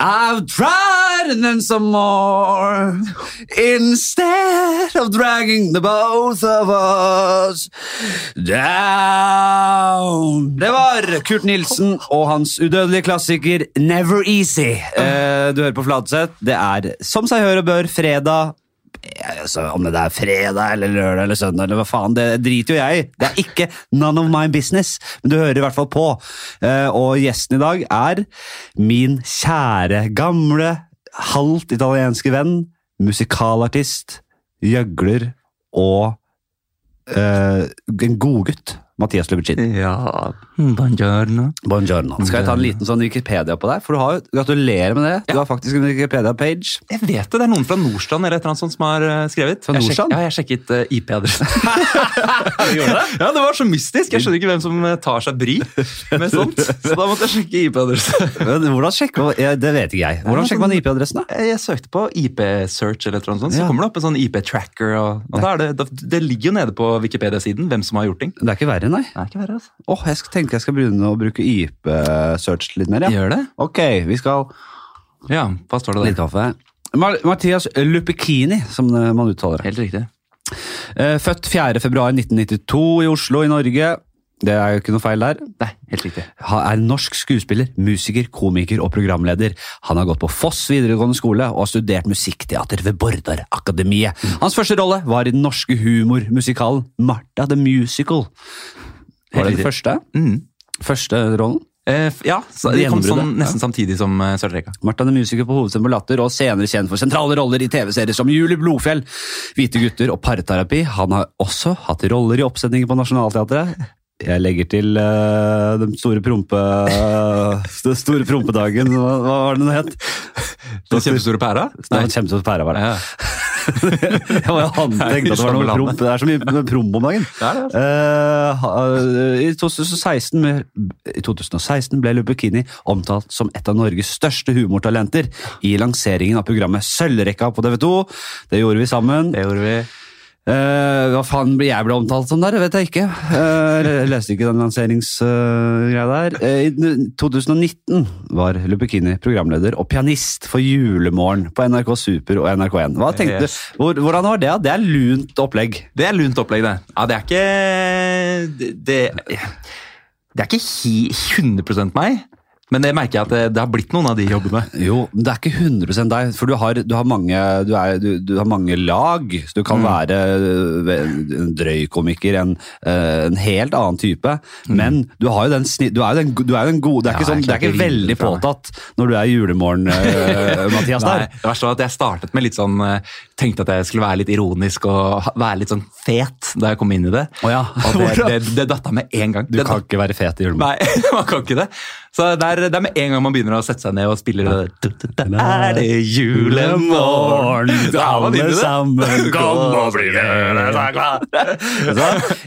I've tried and then some more Instead of dragging the both of us down Det var Kurt Nilsen og hans udødelige klassiker Never Easy. Eh, du hører på Fladseth. Det er som seg hør og bør fredag. Altså, om det er fredag eller lørdag eller søndag, eller hva faen, det driter jo jeg i. Det er ikke none of my business, men du hører i hvert fall på. Eh, og gjesten i dag er min kjære, gamle, halvt italienske venn, musikalartist, gjøgler og uh, en godgutt. Mathias Lubicin. Ja, buongiorno. Buongiorno. Skal jeg ta en liten sånn Wikipedia på deg? For du har jo, Gratulerer med det. Du har faktisk en Wikipedia-page. Jeg vet det, det er noen fra Nordstrand eller et eller annet sånt som har eh, skrevet. Fra Jeg sjek- Nordstrand? Ja, jeg sjekket uh, IP-adressen. Ja, det var så mystisk. Jeg skjønner ikke hvem som eh, tar seg bry med sånt. Så da måtte jeg sjekke IP-adressen. Hvordan sjekker man Det vet ikke jeg. Hvordan sjekker man IP-adressen, da? Jeg søkte på IP-search, eller et eller annet sånt, så Ja. kommer det opp en sånn IP-tracker. og, og da er det, det ligger jo nede på Wikipedia-siden hvem som har gjort ting. Det er ikke verre, nei. Det er ikke verre, altså. Åh, Jeg tenker jeg skal begynne å bruke YP-search litt mer. ja. Gjør det? Ok, vi skal Ja, hva står det Litt der? kaffe. Mar Mathias Lupikini, som det- man uttaler det. Helt riktig. Eh, Født 4.2.1992 i Oslo i Norge. Det er jo ikke noe feil der. Nei, helt riktig. Han er norsk skuespiller, musiker, komiker og programleder. Han har gått på Foss videregående skole og har studert musikkteater ved Bordarakademiet. Hans første rolle var i den norske humormusikalen Martha the Musical. Var det den første? Mm. Første rollen? Eh, ja, det kom sånn, nesten samtidig som uh, Sølvrekka. Martha the Musical på Hovedscenen på Latter, og senere kjent for sentrale roller i TV-serier som Julie Blodfjell, Hvite gutter og Parterapi. Han har også hatt roller i oppsetninger på Nationaltheatret. Jeg legger til uh, den store prompe... den store prompedagen, hva, hva var det den het? Den kjempestore pæra? Nei, den kjempestore pæra var det. Ja. Jeg var han at det var noe promp. Det er så mye promp om dagen. Det er det. Eh, I 2016, med, I 2016 ble Lubekini omtalt som et av Norges største humortalenter i lanseringen av programmet Sølvrekka på TV 2. Det gjorde vi sammen. Det gjorde vi. Eh, hva faen jeg ble omtalt som der? Vet jeg ikke. Uh, leste ikke den lanseringsgreia der. Eh, I 2019 var Lupekini programleder og pianist for Julemorgen på NRK Super og NRK1. Hva tenkte Yes. du? Hvor, hvordan var det? Det er lunt opplegg. Det er lunt opplegg, det. Ja, det er ikke Det, det, det er ikke 100 meg, men det merker jeg at det, det har blitt noen av de jobbene. Jo, men det er ikke 100% deg, for du har, du har, mange, du er, du, du har mange lag. Så du kan være øh, en drøy komiker, en, øh, en helt annen type. Men du, har jo den, du er jo den, den gode. Det er Ja, ikke, sånn, det er ikke veldig påtatt når du er julemorgen, øh, Mathias. Nei, der. det verste var at jeg startet med litt sånn eh, Tenkte at jeg skulle være litt ironisk og være litt sånn fet da jeg kom inn i det. Oh, ja. Og det, det, det, datt datta med en gang. Du det kan ikke være fet i julemorgen. Nei, man kan ikke det. Så det er, det er med en gang man begynner å sette seg ned og spille det Da er det julemorgen! Det. sammen, kom og bli.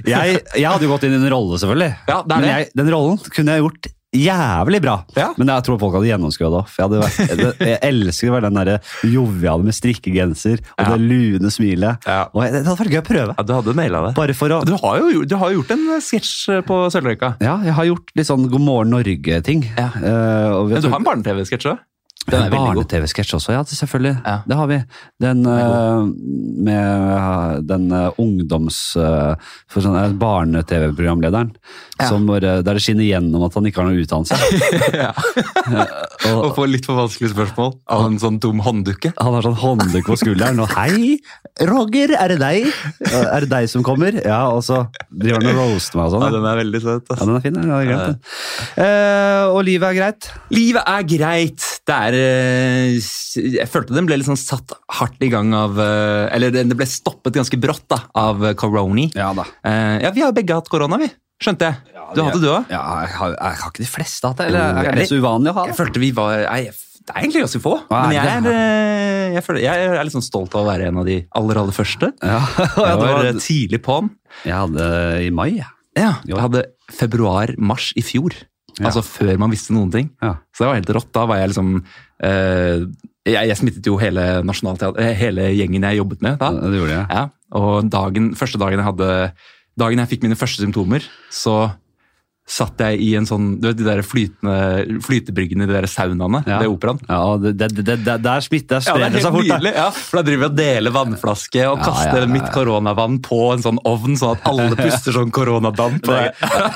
Jeg, jeg hadde jo gått inn i en rolle, selvfølgelig. Ja, Men jeg, den rollen kunne jeg gjort jævlig bra. Ja. Men jeg tror folk hadde gjennomskua det. òg. jeg, jeg, elsker å være den der joviale med strikkegenser og Ja. det lune smilet. Ja. Og det hadde vært gøy å prøve. Ja, du hadde naila det. Bare for å Du har jo, du har gjort en eh, sketsj på Sølvrøyka. Ja, jeg har gjort litt sånn God morgen Norge-ting. Ja. Uh, Men du har en barne-TV-sketsj òg? Den er. Barne-TV-sketsj også, ja, selvfølgelig. Ja. Det har vi. Den uh, med den uh, ungdoms... Uh, for sånn, Barne-TV-programlederen. Ja. Som bare, der det skinner gjennom at han ikke har noe utdannelse. ja. Og, Og får litt for vanskelige spørsmål av en sånn dum hånddukke. han har sånn hånddukke på skulderen og 'Hei, Roger, er det deg?' 'Er det deg som kommer?' Ja, og så driver han og roaster meg og sånn. Ja, den er veldig søt. Ja, den er fin. den. er greit, den. Eh, og livet er greit. Livet er greit. Det er eh, Jeg følte den ble sånn satt hardt i gang av eh, Eller det ble stoppet ganske brått da, av koroni. Ja da. Eh, ja, vi har jo begge hatt korona, vi. Skjønte jeg. Du hadde du òg? Ja, jeg har, jeg har ikke de fleste hatt det? Eller Det er det så uvanlig å ha det? Jeg følte vi var Jeg, Det er egentlig ganske få. Men jeg er, eh, jeg, føler, jeg er litt sånn stolt av å være en av de aller, aller første. Ja, Jeg var eh, tidlig på'n. jeg hadde i mai. Ja, jeg hadde februar-mars i fjor. Ja. Altså før man visste noen ting. Ja. Så det var helt rått. Da var jeg liksom eh, jeg, jeg smittet jo hele, eh, hele gjengen jeg jobbet med da. Det gjorde jeg. Ja, og dagen, første dagen jeg hadde Dagen jeg fikk mine første symptomer, så satt jeg i en sånn Du vet de der flytende, flytebryggene de der saunaene Ja. ved operaen? Ja, det, det, det, det, der smitter Ja, det er helt seg fort. nydelig. Ja, for Da driver vi og deler vannflaske og Ja, kaster mitt koronavann på en sånn ovn, sånn at alle puster sånn koronadamp. Det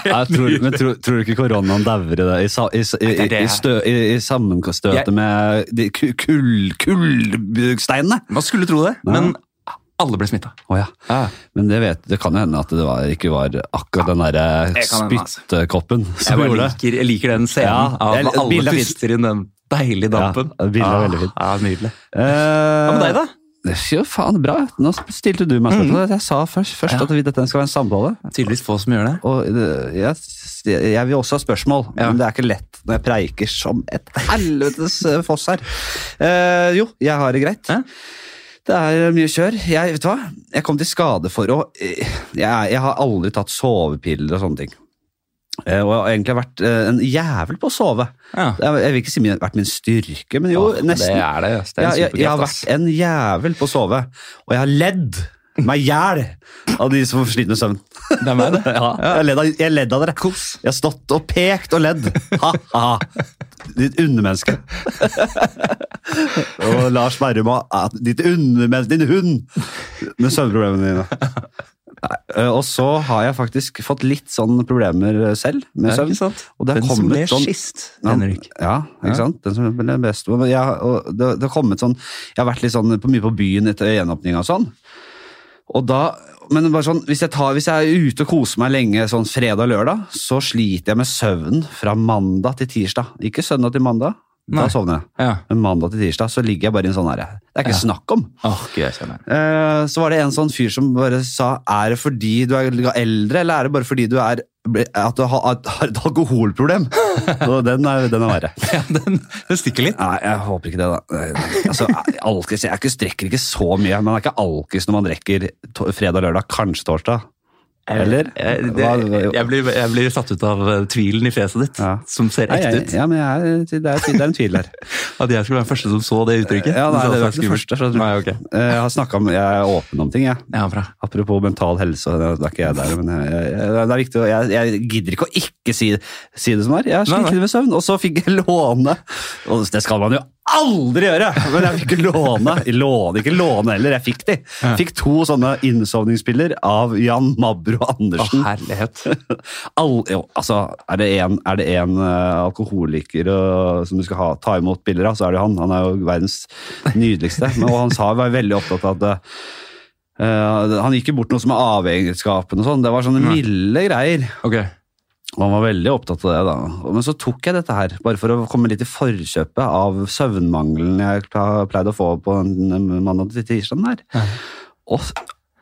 Jeg tror, men tror, tror du ikke koronaen dauer i det? I, i, i, i, stø, i, sammenstøtet med kull, kullsteinene? Man skulle tro det, men alle ble smitta. Oh, ja. Men det, vet, det kan jo hende at det var, ikke var akkurat den derre Det altså. spyttkoppen Jeg, som bare gjorde det. jeg liker den scenen Ja, jeg- alle er puster inn den deilige dampen. Ja, bildet er veldig fint. Ja, nydelig. Hva Hva med deg, da? Jo, faen, bra. Nå stilte du meg spørsmål. Jeg sa først, først Mm. Ja. at dette skal være en samtale. Tydeligvis få som gjør det. Og jeg, jeg vil også ha spørsmål, Ja. men det er ikke lett når jeg preiker som et helvetes eh, foss her. Eh, jo, jeg har det greit. Ja. Det er mye kjør. Jeg, vet du hva? jeg kom til skade for å eh, jeg, jeg har aldri tatt sovepiller og sånne ting. Eh, og jeg har egentlig vært eh, en jævel på å sove. Ja. Jeg vil ikke si det har vært min styrke, men jo, Åh, nesten. Det er det. Det er jeg, jeg, jeg har vært en jævel på å sove, og jeg har ledd meg i hjel av de som sliter med søvn. Det er meg, det. Ja, jeg ledd av, jeg ledd av dere. Kos. Jeg har stått og pekt og ledd. Ha-ha. Ditt undermenneske. og Lars Berrum og ditt undermenneske, din hund, med søvnproblemene dine. Nei, eh, Og så har jeg faktisk fått litt sånne problemer selv med søvn. ikke sant? Og det har Den som ble sånn sist, Ja, Henrik. Ja, ikke Ja. sant? Den som ble best. Jeg, og det, det har kommet sånn, jeg har vært litt sånn på, mye på byen etter gjenåpninga og sånn. Og da, men bare sånn, hvis jeg, tar, hvis jeg er ute og koser meg lenge sånn fredag og lørdag, så sliter jeg med søvn fra mandag til tirsdag. Ikke søndag til mandag, da sovner jeg. Ja. Men mandag til tirsdag så ligger jeg bare i en sånn herre. Det er ikke Ja. snakk om. Oh. Eh, så var det en sånn fyr som bare sa Er det fordi du er eldre, eller er det bare fordi du er at du har, et alkoholproblem? Den er, den er verre. Ja, den, den stikker litt. Nei, jeg håper ikke det, da. Altså, alkis, jeg strekker ikke så mye. men det er ikke alkis når man drikker fredag, lørdag, kanskje torsdag. Eller? Jeg, det, Hva- jeg, blir, jeg blir satt ut av eh, tvilen i fjeset ditt, Ja. som ser ekte ut. ja, men jeg det, er, det er en tvil der. At jeg skulle være den første som så det uttrykket. Ja, nei, det var ikke det første. du. Nei, ok. Eh, Jeg har snakket om, jeg er åpen om ting, jeg. Ja, bra. Apropos mental helse, det er ikke jeg der, men det er viktig, jeg, gidder ikke å ikke si, si det som er. Jeg sliter med søvn, og så fikk jeg låne, og det skal man jo aldri gjøre, men jeg fikk låne, låne ikke låne heller, jeg fikk de. Fikk to sånne innsovningsspiller av Jan Mabro Å, Andersen. herlighet. All, jo, altså, er det en, er det en eh, alkoholiker uh, som du skal ha, ta imot bilder av, så er det han. Han er jo verdens nydeligste. Men, og han sa var veldig opptatt av at uh, Han gikk jo bort noe som er avhengighetsskapende og sånn. Det var sånne milde greier. Ok. Og han var veldig opptatt av det. da. Men så tok jeg dette her, bare for å komme litt i forkjøpet av søvnmangelen jeg pleide å få på en mandag til tirsdag. Ja. Og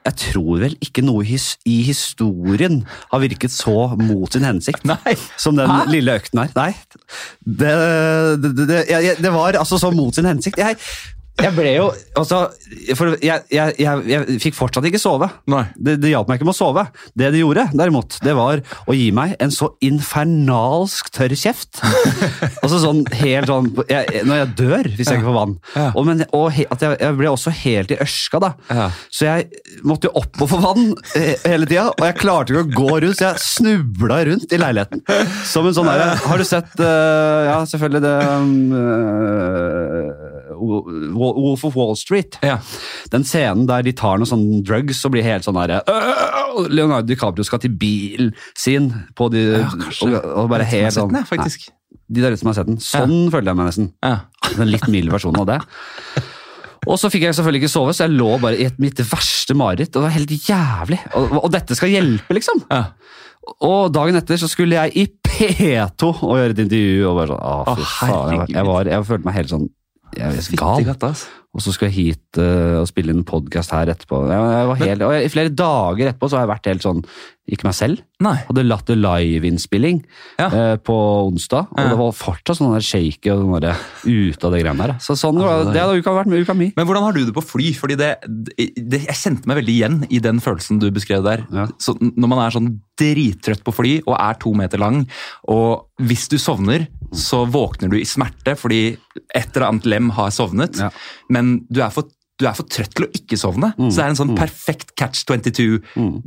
jeg tror vel ikke noe his i historien har virket så mot sin hensikt. Nei. Som den Hæ? lille økten her. Nei. Det, det, det, jeg- det var altså så mot sin hensikt. Jeg, jeg ble jo altså, for jeg, jeg, jeg, jeg fikk fortsatt ikke sove. Nei. Det, det hjalp meg ikke med å sove. Det det gjorde, derimot, det var å gi meg en så infernalsk tørr kjeft. altså sånn helt sånn Når jeg dør, hvis jeg ikke får vann. Ja. Og, men, og he, at jeg, jeg ble også helt i ørska, da. Ja. Så jeg måtte jo opp og få vann eh, hele tida, og jeg klarte ikke å gå rundt, så jeg snubla rundt i leiligheten. Som en sånn derre Har du sett uh, Ja, selvfølgelig det um, uh, Wolf of Wall Street. Ja. Den scenen der de tar noen sånne drugs og blir helt sånn herre Leonardo DiCaprio skal til bilen sin på de, Ja, og, og bare helt sånn den, faktisk. Nei, De der ute som har sett den. Sånn føler jeg meg nesten. Ja. En litt mild versjon av det. Og så fikk jeg selvfølgelig ikke sove, så jeg lå bare i et mitt verste mareritt. Det var helt jævlig. Og, og dette skal hjelpe, liksom. Ja. Og dagen etter så skulle jeg i P2 og gjøre et intervju. Og bare sånn, å, fy faen. Jeg, var, jeg, var, jeg følte meg helt sånn jeg er gal. katta, ass. Og så skal jeg hit uh, og spille inn en podkast her etterpå. Jeg, jeg var helt, og I flere dager etterpå så har jeg vært helt sånn Ikke meg selv. Nei. Hadde latt det liveinnspilling Ja. uh, på onsdag, og Ja. det var fortsatt sånn der shaky og sånn der ute av det greiene der. Så sånn, Ja, det hadde uka vært med uka mi. Men hvordan har du det på fly? Fordi det, det, Jeg kjente meg veldig igjen i den følelsen du beskrev der. Ja. Så når man er sånn drittrøtt på fly og er to meter lang, og hvis du sovner, så våkner du i smerte fordi et eller annet lem har sovnet, Ja. Men du er for du er for trøtt til å ikke sovne. Så det er en sånn perfekt catch 22,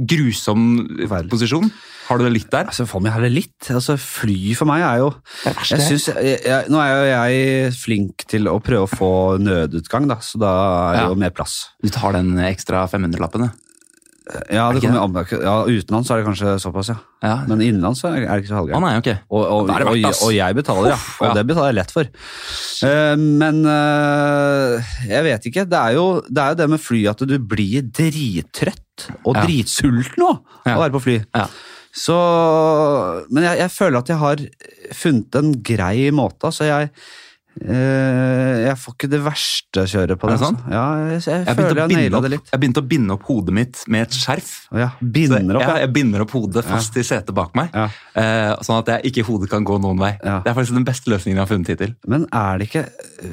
grusom Forferdelig. posisjon. Har du det litt der? Altså, for meg heller litt. Altså, fly for meg er jo er jeg synes, jeg, jeg, Nå er jo jeg flink til å prøve å få nødutgang, da, så da er det Ja. jo mer plass. Du tar den ekstra 500-lappen, ja. Ja, det kommer, an- ja Utenlands er det kanskje såpass, ja. ja. Men innenlands er det det ikke så halvgærent. nei, ok. Og, og, og, og jeg betaler, ja. Og det betaler jeg lett for. Uh, men uh, jeg vet ikke. Det er, jo, det er jo det med fly at du blir drittrøtt og dritsulten òg av å være på fly. Ja. Så Men jeg, jeg føler at jeg har funnet en grei måte. Så jeg eh, Jeg får ikke det verste kjøret på det. Ja, jeg, jeg, Jeg føler jeg naila det litt. jeg begynte å binde opp hodet mitt med et skjerf. Ja, binder opp, ja, ja. jeg binder opp hodet fast i setet bak meg, Ja. eh, sånn at jeg ikke hodet kan gå noen vei. Ja. Det er faktisk den beste løsningen jeg har funnet hittil. Men er det ikke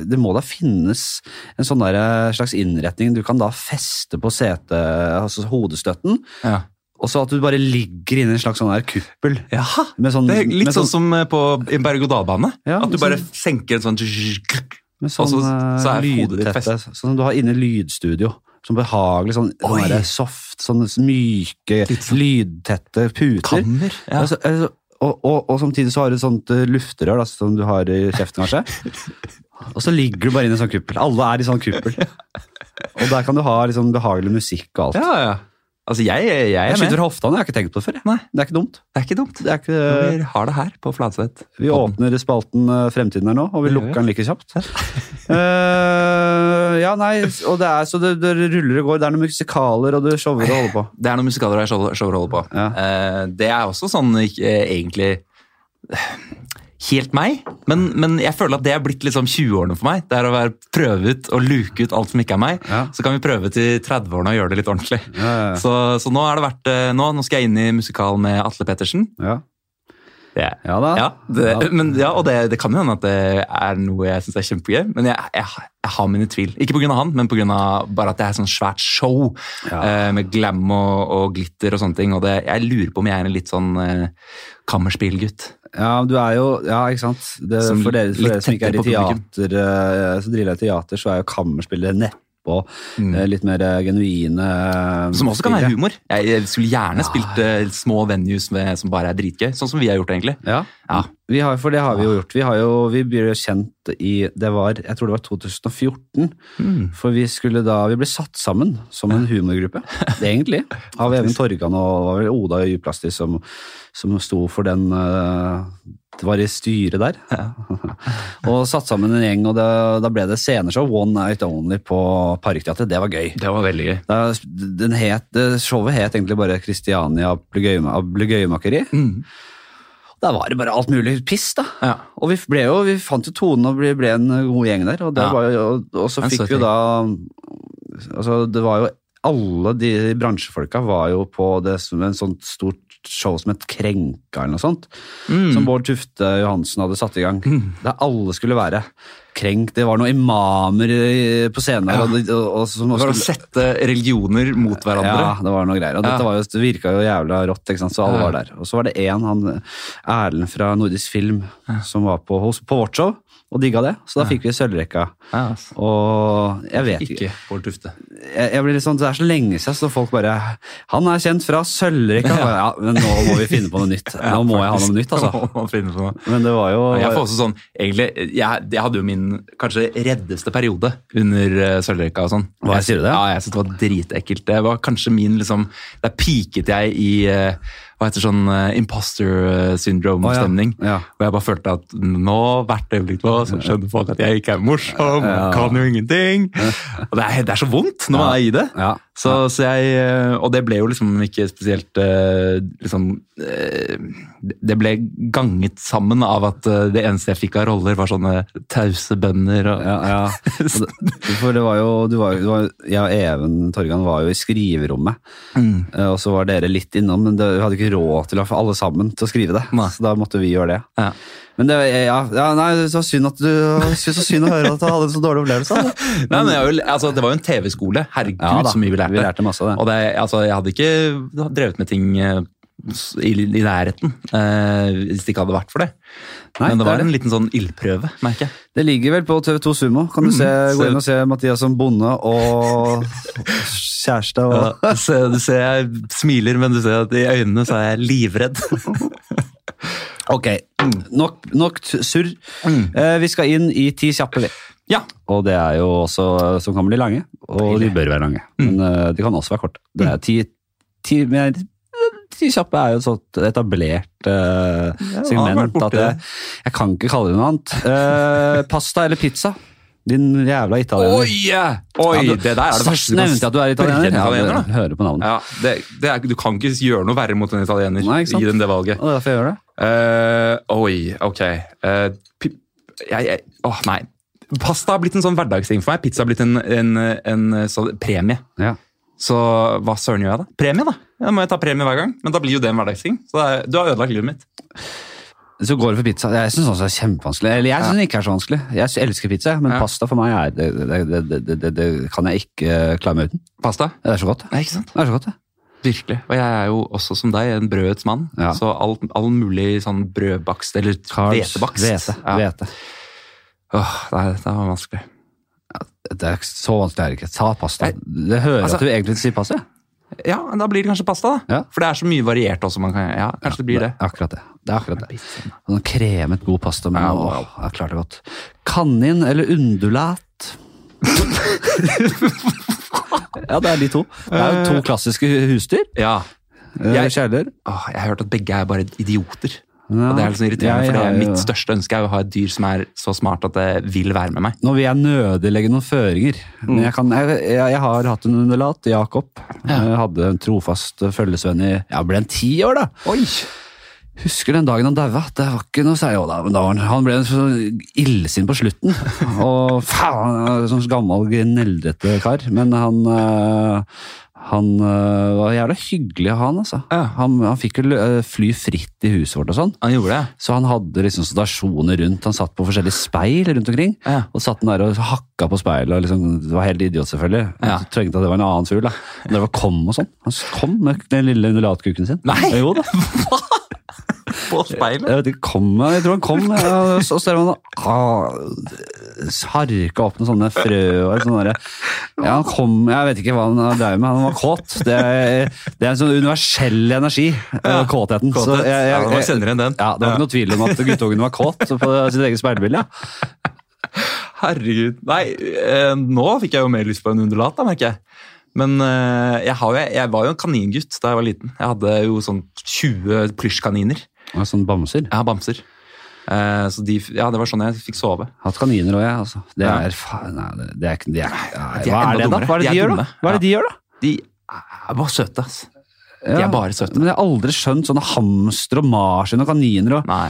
Det må da finnes en sånn eh, slags innretning du kan da feste på setet, altså hodestøtten, Ja. Og så at du bare ligger inni en slags sånn der kuppel. Med sånn, det er litt med sånn som eh, på en berg-og-dal-bane. Ja, at du bare sånn- senker en sånn med sånn så- eh, så er lydtette, sånn som du har inne i lydstudio. Sånn behagelig, sånn, Oi. sånn soft, sånn myke, sånn- lydtette puter. kammer. Ja. Altså, altså, og, og, og samtidig så har du et sånt lufterør luftrør da, som du har i kjeften, kanskje. Og så ligger du bare inne i en sånn kuppel. Alle er i sånn kuppel. Og der kan du ha liksom behagelig musikk og alt. ja, ja. Altså, jeg, jeg, Jeg jeg skyter hofta jeg har ikke tenkt på det før. jeg. Nei. Det er ikke dumt. Det er ikke dumt. Det er ikke, Vi har det her på Fladseth. vi åpner spalten eh, Fremtiden her nå, og vi lukker den like kjapt. uh, ja, nei, og det er så det, det ruller og går. Det er noen musikaler og det shower og holder på. Det er noen musikaler og show, shower holder på. Ja. Uh, det er også sånn ikke, egentlig helt meg, men, men jeg føler at det er blitt liksom 20-årene for meg. Det er å være, prøve ut og luke ut alt som ikke er meg. Ja. Så kan vi prøve til 30-årene og gjøre det litt ordentlig. Ja, ja. Så, så nå, er det vært, eh, nå, nå skal jeg inn i musikal med Atle Pettersen. Ja, Det ja da. Ja, det. Men, ja, og det, det kan jo hende at det er noe jeg syns er kjempegøy, men jeg, jeg, jeg har mine tvil. Ikke pga. han, men pga. bare at det er sånn svært show Ja. eh, med glam og, og glitter og sånne ting. Og det, jeg lurer på om jeg er en litt sånn eh, kammerspillgutt. Ja, du er jo Ja, ikke sant. Det, for dere, for dere som ikke er i teater, eh, så driver jeg teater, så er jo kammerspillet nedpå Mm. eh, litt mer eh, genuine eh, Som også kan være humor. Jeg, skulle gjerne Ja. spilt små venues med, som bare er dritgøy, sånn som vi har gjort, egentlig. Ja, Ja. Vi har, for det har vi jo gjort. Vi, har jo, vi jo kjent i Det var, jeg tror det var 2014. Mm. For vi skulle da, vi ble satt sammen som en humorgruppe, egentlig. Av Even Torgan og Oda Juplastis som, som sto for den Det var i styret der. og satt sammen en gjeng, og da, da ble det sceneshow One Night Only på Parkteatret. Det var gøy. Det var veldig gøy. Da, den het, showet het egentlig bare Christiania Blugøyemakeri. Mm. Da var det bare alt mulig piss, da. Ja. Og vi, ble jo, vi fant jo tonen og ble, ble en god gjeng der. Og, det Ja. var og, og så fikk så vi jo da altså Det var jo Alle de bransjefolka var jo på det som en sånt stort show som het Krenka eller noe sånt. Mm. Som Bård Tufte Johansen hadde satt i gang. Der alle skulle være. Krenk, Det var noen imamer på scenen. Ja. Og, og, og, som Det var å sette religioner mot hverandre. ja, det var noe greier. Og Ja. dette var jo, det virka jo jævla rått, ikke sant? så alle Ja. var der. Og så var det én, han Erlend fra Nordisk Film, som var på, hos, på vårt show og digga det. Så da fikk vi sølvrekka. Altså. Og jeg vet ikke Bård Tufte. jeg, jeg blir litt sånn, Det er så lenge siden, så folk bare 'Han er kjent fra sølvrekka'. Ja. men nå må vi finne på noe nytt. Nå må jeg ha noe nytt, altså. Men det var jo Jeg får også sånn, egentlig, jeg, jeg hadde jo min kanskje reddeste periode under uh, sølvrekka og sånn. Hva, sier du det? Ja, jeg synes det var dritekkelt. Det var kanskje min, liksom, der piket jeg i, eh, hva heter sånn, eh, imposter eh, syndrome-stemning. Ja. Og jeg bare følte at nå, hvert øyeblikk nå, så skjønner folk at jeg ikke er morsom, Ja. kan jo ingenting. Og det er, det er så vondt når man er i det. Ja. Så, så jeg, eh, og det ble jo liksom ikke spesielt eh, liksom, eh, Det ble ganget sammen av at det eneste jeg fikk av roller, var sånne tause bønder. Og, Ja, ja. For det var jo, du var, du var, Jeg og Even Torgan var jo i skriverommet. Mm. Og så var dere litt innom, men vi hadde ikke råd til å få alle sammen til å skrive det. Nei. Så da måtte vi gjøre det. Ja. Men det, ja, ja, nei, var synd at du så synd å høre at du hadde en så dårlig opplevelse. Men, Nei, men jo- altså, det var jo en TV-skole. Herregud, Ja så mye vi lærte. Vi lærte masse av det. Og det, altså, jeg hadde ikke drevet med ting eh, i, i nærheten eh, hvis det ikke hadde vært for det. Nei, Men det var det. en liten sånn ildprøve, merker jeg. Det ligger vel på TV2 Sumo. Kan du se, gå inn og se Mathias som bonde og kjæreste. Og... Ja, du, ser, du ser jeg smiler, men du ser at i øynene så er jeg livredd. Ok, nok, nok surr. Mm. Eh, vi skal inn i ti kjappe, vi. Ja. Og det er jo også som kan bli lange, og de bør være lange. Men uh, de kan også være korte. Det er ti, ti, men, ti kjappe er jo et sånt etablert uh, segment. ja, At jeg, jeg kan ikke kalle det noe annet. Uh, pasta eller pizza? Din jævla italiener. Oi! Oi, Ja, du- det der er det verste. du kan Nevnte jeg at du er italiener? italiener, Ja, hører på navnet. Ja, det, det er, du kan ikke gjøre noe verre mot en italiener Nei, i den det valget. Og det er derfor jeg gjør det. Uh, oi, ok. Uh, pip, jeg, jeg, åh, nei. Pasta har blitt en sånn hverdagsting for meg. Pizza har blitt en, en, en, så, premie. Ja. Så hva søren gjør jeg da? Premie, da. Da må jeg ta premie hver gang. Men da blir jo det en hverdagsting. Så er, du har ødelagt livet mitt. Så går det for pizza. Jeg syns også det er kjempevanskelig. Eller jeg syns det ikke er så vanskelig. Jeg elsker pizza, men Ja. pasta for meg er det, det, det, det, kan jeg ikke eh, klare meg uten. Pasta? Det er så godt. Ja, ikke sant? Det er så godt, det. Virkelig. Og jeg er jo også som deg, en brødets mann. Ja. Så all, all mulig sånn brødbakst, eller hvetebakst. Hvete. Ja. hvete. Åh, det, det var vanskelig. Det er så vanskelig er det ikke. Ta pasta. Jeg, Det hører altså- at du egentlig sier pasta. Ja, da blir det kanskje pasta, da. Ja. For det er så mye variert også. Man kan, ja, kanskje det blir det. akkurat det. Det er akkurat det. Sånn kremet god pasta med Ja, wow. Åh, Jeg klarte det godt. Kanin eller undulat? ja, det er de to. Det er jo to klassiske husdyr. Ja. eh, Jeg- Kjæler. Åh, jeg har hørt at begge er bare idioter. Ja, Og det er sånn irriterende, jeg for ja, ja, mitt største ønske er å ha et dyr som er så smart at det vil være med meg. Nå vil jeg nødig legge noen føringer, men jeg, kan, jeg, jeg, jeg har hatt en undulat, Jakob. Jeg hadde en trofast følgesvenn i ja, ble en ti år, da. Oi! Husker den dagen han daua. Det var ikke noe særlig. Jo da, men da var han, han ble så illsint på slutten. Og faen, sånn gammel, gneldrete kar. Men han øh, han øh, var jævla hyggelig å ha han, altså. Ja. Han, han fikk jo øh, fly fritt i huset vårt og sånn. Han gjorde det. Så han hadde liksom stasjoner rundt. Han satt på forskjellige speil rundt omkring. Ja. Og satt den der og hakka på speilet. og liksom, Det var helt idiot, selvfølgelig. Ja. Han tenkte at det var en annen fugl. da. Men det var kom og sånn. Han kom med den lille undulatkuken sin. Nei! Jo da. På speilet? Jeg vet ikke, kom, jeg tror han kom, og så ser man ah, harka opp noen sånne frø og sånne der. Ja, han kom, jeg vet ikke hva han drev med, han var kåt. Det er, det er en sånn universell energi, ja. kåtheten. Så Kåthet. jeg, jeg, Ja, man kjenner igjen den. ja, det var ikke noe tvil om at guttungen var kåt på sitt eget speilbilde. Ja. Herregud. Nei, eh, nå fikk jeg jo mer lyst på en undulat, da, merker jeg. Men eh, jeg, har jo, jeg var jo en kaningutt da jeg var liten. Jeg hadde jo sånn 20 plysjkaniner. Og sånn bamser. Ja, bamser. Eh, så de, ja, det var sånn jeg fikk sove. Hatt kaniner òg, jeg. Altså. Det Ja. er faen Nei, det- det er ikke Hva er det, da? Hva er det De gjør, da? Hva er det de gjør, da? De er bare søte, ass. De Ja, er bare søte. Men jeg har aldri skjønt sånne hamster og marsvin og kaniner og Nei.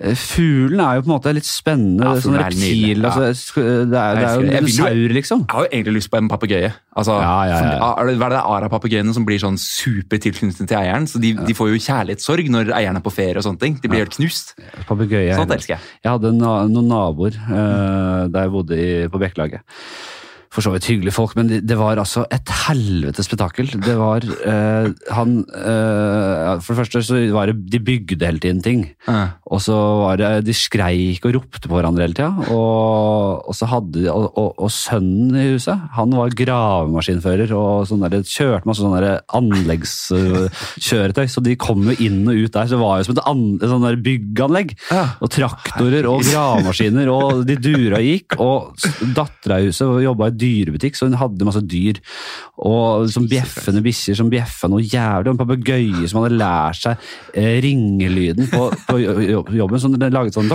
Eh, Fuglen er jo på en måte litt spennende. Ja, sånn reptil. ja. Altså, det, er, det er jo en dinosaur, liksom. Jeg har jo egentlig lyst på en papegøye. Altså, Ja, ja, ja. for- det- Hva er det ara-papegøyene som blir sånn supertilknyttet til eieren? Så de, de får jo kjærlighetssorg når eieren er på ferie og sånne ting. De blir helt knust. Papegøye. Sånt elsker jeg. Jeg hadde noen naboer eh, der jeg bodde i, på Bekkelaget. For så vidt hyggelige folk, men det, var altså et helvetes spetakkel. Det var eh, han eh, For det første så var det De bygde hele tiden ting. Ja. Og så var det De skreik og ropte på hverandre hele tida. Og, og så hadde de og, og, og sønnen i huset, han var gravemaskinfører og sånn der, kjørte masse sånne anleggskjøretøy. Så de kom jo inn og ut der. Så det var jo som et, an, sånn der bygganlegg. Ja. Og traktorer og gravemaskiner, og de dura gikk. Og dattera i huset jobba i dyrebutikk, så hun hadde masse dyr. Og som bjeffende bikkjer som bjeffa noe jævlig. Og en papegøye som hadde lært seg eh, ringelyden på, på jobben. Så den laget sånn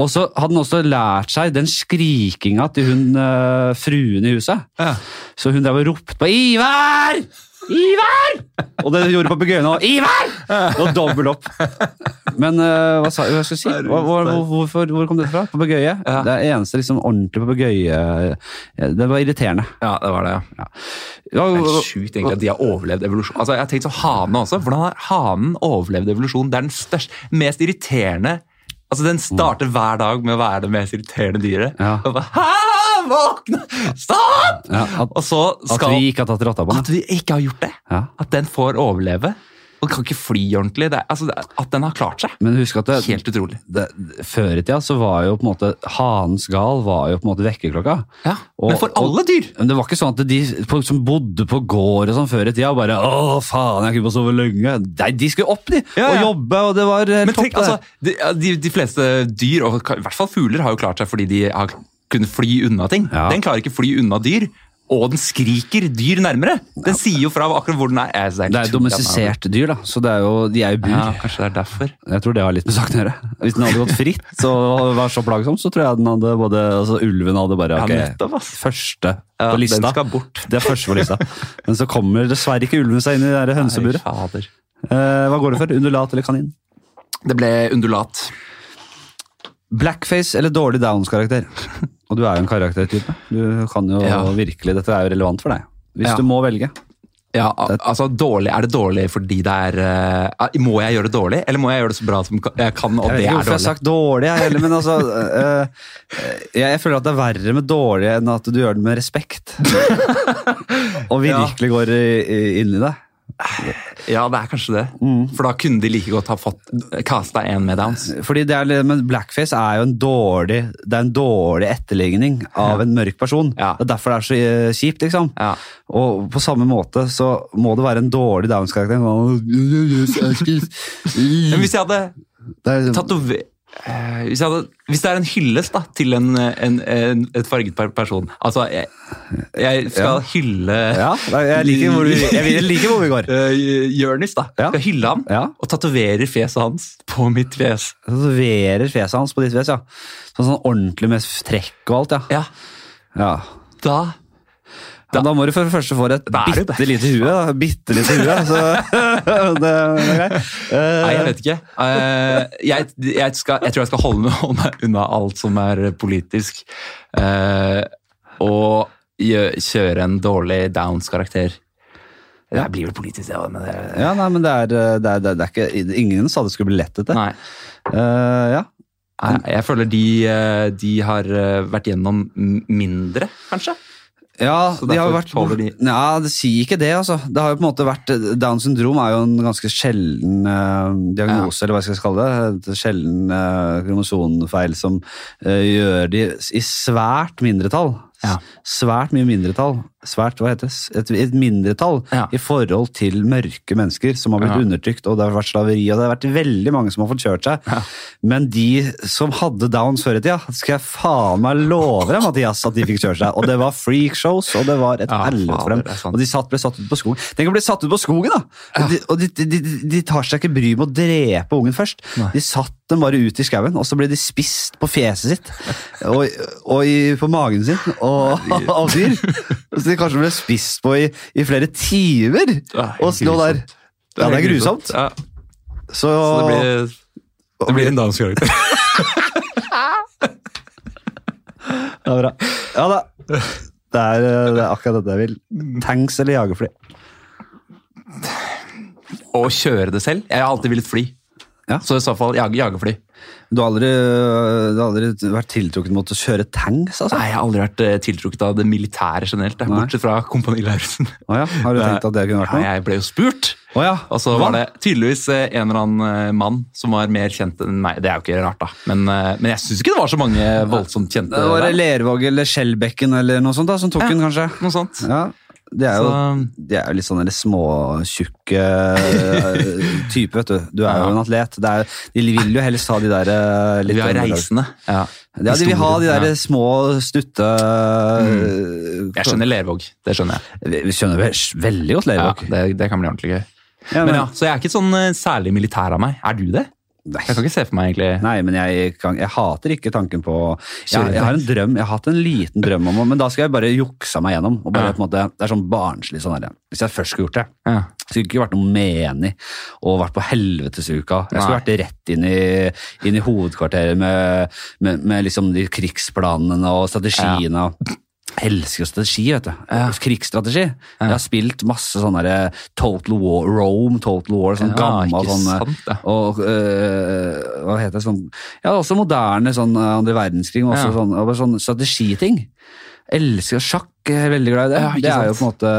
Og så hadde han også lært seg den skrikinga til hun uh, fruen i huset. Ja. Så hun drev og ropte på 'Ivar! Ivar!' Og det gjorde papegøyen òg. 'Ivar!' Og dobbel opp. Men uh, hva, sa, hva skal jeg si? Hva, hvor, hvorfor, hvor kom det fra? Papegøye? Ja. Det er eneste liksom, ordentlige papegøye eh, Det var irriterende. Ja, det var det, ja. Ja, Det er sjukt egentlig at de har overlevd evolusjon. Altså, jeg har tenkt sånn Hane også. Hvordan har hanen overlevd evolusjon? Det er den største, mest irriterende Altså, Den starter hver dag med å være det mest irriterende dyret. Ja. Og bare, Han! våkne! Stopp! Ja, at, Og så at vi ikke har tatt rotta på den. At vi ikke har gjort det. Ja. At den får overleve. Og kan ikke fly ordentlig. Er, altså, at den har klart seg. Men husk at det, Helt utrolig. det, før i tida så var jo på en måte hanens gal var jo på en måte vekkerklokka. Ja, Og- Men for alle dyr! Men det var ikke sånn at de som bodde på gård og sånn før i tida, bare 'Å, faen, jeg kunne bare sove lenge'. Nei, de skulle opp, de! Ja, Og jobbe, og det var eh, Men topp. tenk, altså, de, de, de fleste dyr, og i hvert fall fugler, har jo klart seg fordi de har kunnet fly unna ting. Ja. Den klarer ikke fly unna dyr, og den skriker dyr nærmere. Den sier jo fra akkurat hvor den er. Det er har- domestisert dyr, da, så det er jo, de er jo bur. Ja, kanskje det er derfor. Jeg tror det har litt med saken å gjøre. Hvis den hadde gått fritt og var så plagsom, så tror jeg den hadde både altså Ulven hadde bare Ja, nettopp, ass. Første Ja, på lista. Den skal bort. Det er første på lista. Men så kommer dessverre ikke ulven seg inn i det hønseburet. Nei, fader. Eh, hva går det for? Undulat eller kanin? Det ble undulat. Blackface eller dårlig Downs-karakter? Og du er jo en karaktertype. Du kan jo Ja. virkelig, Dette er jo relevant for deg. Hvis Ja. du må velge. Ja, al- altså dårlig, Er det dårlig fordi det er uh, Må jeg gjøre det dårlig, eller må jeg gjøre det så bra som jeg kan, og Jeg vet det ikke er hvorfor jeg har sagt dårlig, jeg heller, men altså eh, eh, jeg, jeg føler at det er verre med dårlig enn at du gjør det med respekt. Og virkelig går i- i- inn i det. Ja, det er kanskje det. Mm. For da kunne de like godt ha fått casta en med downs. Fordi det er, men Blackface er jo en dårlig det er en dårlig etterligning av en mørk person. Ja. Det er derfor det er så eh, kjipt, liksom. Ja. Og på samme måte så må det være en dårlig Downs-karakter. Men hvis jeg hadde er- tatover... eh, hvis, hadde, hvis det er en hyllest til en, en, en, et farget person Altså, jeg, jeg skal Ja. hylle Ja, jeg liker hvor, vi, jeg liker hvor vi går. uh, Jørnis, da. Ja. Skal hylle ham Ja. og tatoverer fjeset hans på mitt fjes. Tatoverer fjeset hans på ditt fjes, ja. Sånn, sånn ordentlig med trekk og alt, ja. Ja, ja. da Da, da må du for det første få et det bitte lite hue. Bitte lite hue, så det, det er greit. Eh, Nei, jeg vet ikke. Uh, jeg, jeg, skal, jeg tror jeg skal holde meg, unna alt som er politisk. Uh, og kjøre en dårlig Downs-karakter. Det blir vel politisk, det òg, det Ja, nei, men det er, det er, det er, det ikke Ingen sa det skulle bli lett, dette. Nei. Uh, ja. Nei, Jeg føler de, eh, de har eh, vært gjennom mindre, kanskje. Ja, Så de har vært de- Ja, det sier ikke det, altså. Det har jo på en måte vært Downs syndrom er jo en ganske sjelden uh, diagnose, eller hva jeg skal kalle det. Et sjelden uh, kromosonfeil som uh, gjør de i svært mindretall. Ja. Svært mye mindretall. Svært, hva heter det? Et, et mindretall Ja. i forhold til mørke mennesker som har blitt Ja. undertrykt, og det har vært slaveri, og det har vært veldig mange som har fått kjørt seg. Ja. Men de som hadde downs før i tida, skal jeg faen meg love deg, Mathias, at de fikk kjørt seg. Og det var freakshows, og det var et helvete for dem. Og de satt, ble satt ut på skogen. Tenk å bli satt ut på skogen, da! Og, de, og de, de, de, tar seg ikke bry med å drepe ungen først. Nei. De satt dem bare ut i skauen, og så ble de spist på fjeset sitt. Og, og i, på magen sin, og, av dyr. De kanskje ble spist på i, i flere timer. Og lå der. Ja, det er grusomt. Ja, Så, så det blir, det blir en dansk karakter. Ja, bra. Ja da. Det er, det er akkurat dette jeg vil. Tanks eller jagerfly? Å kjøre det selv? Jeg har alltid villet fly. Ja. Så i så fall jag, jagerfly. Du har aldri, du har aldri vært tiltrukket mot å kjøre tanks, altså? Nei, jeg har aldri vært eh, tiltrukket av det militære generelt. Nei. Bortsett fra Kompani Lauritzen. Oh, ja, har du tenkt at det kunne vært Nei, noe? jeg ble jo spurt. Oh, ja. Og så var det tydeligvis eh, en eller annen eh, mann som var mer kjent enn meg. Det er jo ikke rart, da. Men, men jeg syns ikke det var så mange voldsomt kjente. Det var. Lervåg eller Skjellbekken eller noe sånt da, som tok Ja. den, kanskje? Noe sånt. Ja, det er jo, Så- de er jo litt litt småtjukke type, vet du. Du er jo en atlet. Det er, de vil jo helst ha de der eh, litt Vi har reisende. Ja. Ja, de vil ha de der Ja. små, stutte Jeg skjønner Lervåg. Det skjønner jeg. Vi skjønner veldig godt Ja, det, det kan bli ordentlig gøy. Ja, Men ja, Så jeg er ikke sånn eh, særlig militær av meg. Er du det? Nei. Jeg kan ikke se for meg egentlig Nei, men jeg, kan, jeg hater ikke tanken på jeg, jeg har en drøm, jeg har hatt en liten drøm om det, Men da skal jeg bare juksa meg gjennom. Og bare, Ja. på en måte, det er sånn barnslig sånn her, Hvis jeg først skulle gjort det, ja. skulle ikke vært noe menig og vært på helvetesuka. Jeg skulle Nei. vært rett inn i, inn i hovedkvarteret med, med, med liksom de krigsplanene og strategiene. Jeg elsker strategi, vet du. Krigsstrategi. Jeg har spilt masse sånn derre Total War, Rome, Total War, sånn Ja, gammel sånn eh, ja. Og øh, hva heter det sånn Ja, også moderne sånn andre verdenskrig, men også Ja. sånn, og sånn strategiting. Elsker sjakk, jeg er veldig glad i det. Ja, det er jo på en måte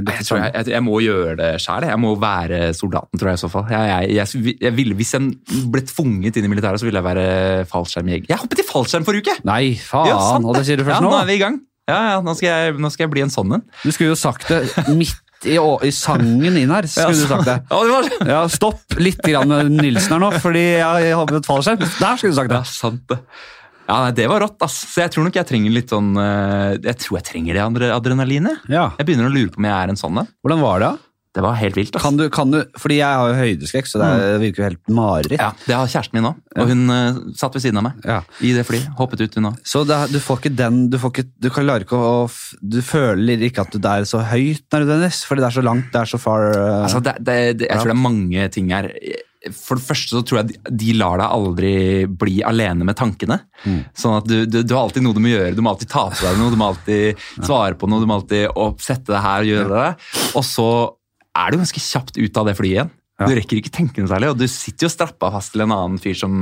litt Jeg, tror jeg, jeg, jeg må gjøre det sjæl. Jeg må være soldaten, tror jeg i så fall. Jeg, ville, hvis jeg ble tvunget inn i militæret, så ville jeg være fallskjermjeger. Jeg hoppet i fallskjerm forrige uke! Nei, faen! Ja, sant og det sier du Ja, først nå nå? er vi i gang. Ja, ja, nå skal jeg, nå skal jeg bli en sånn en. Du skulle jo sagt det midt i, i sangen inn her. Skulle du sagt det. Ja, det var Ja, Stopp litt grann med Nilsen her nå, fordi jeg har hoppet fallskjerm. Der skulle du sagt det. Ja, det. sant det. Ja, nei, Det var rått, ass. Så jeg tror nok jeg trenger litt sånn eh, Jeg tror jeg trenger det andre adrenalinet. Ja. Jeg begynner å lure på om jeg er en sånn en. Hvordan var det? Det var helt vilt. ass. Kan du, kan du, fordi jeg har jo høydeskrekk, så det mm. virker jo helt mareritt. Ja, Det har kjæresten min òg, og hun eh, satt ved siden av meg Ja. i det flyet. Hoppet ut, hun òg. Så det, du får ikke den Du, får ikke, du kan klarer ikke å Du føler ikke at det er så høyt nødvendigvis, fordi det er så langt, det er så far uh, Altså, det, det, det, jeg tror det er mange ting her. For det første så tror jeg de, de lar deg aldri bli alene med tankene. Sånn at du, du, du har alltid noe du må gjøre. Du må alltid ta på deg noe, du må alltid svare på noe, du må alltid oppsette det her og gjøre det. Og så er du ganske kjapt ut av det flyet igjen. Du rekker ikke tenke noe særlig, og du sitter jo strappa fast til en annen fyr som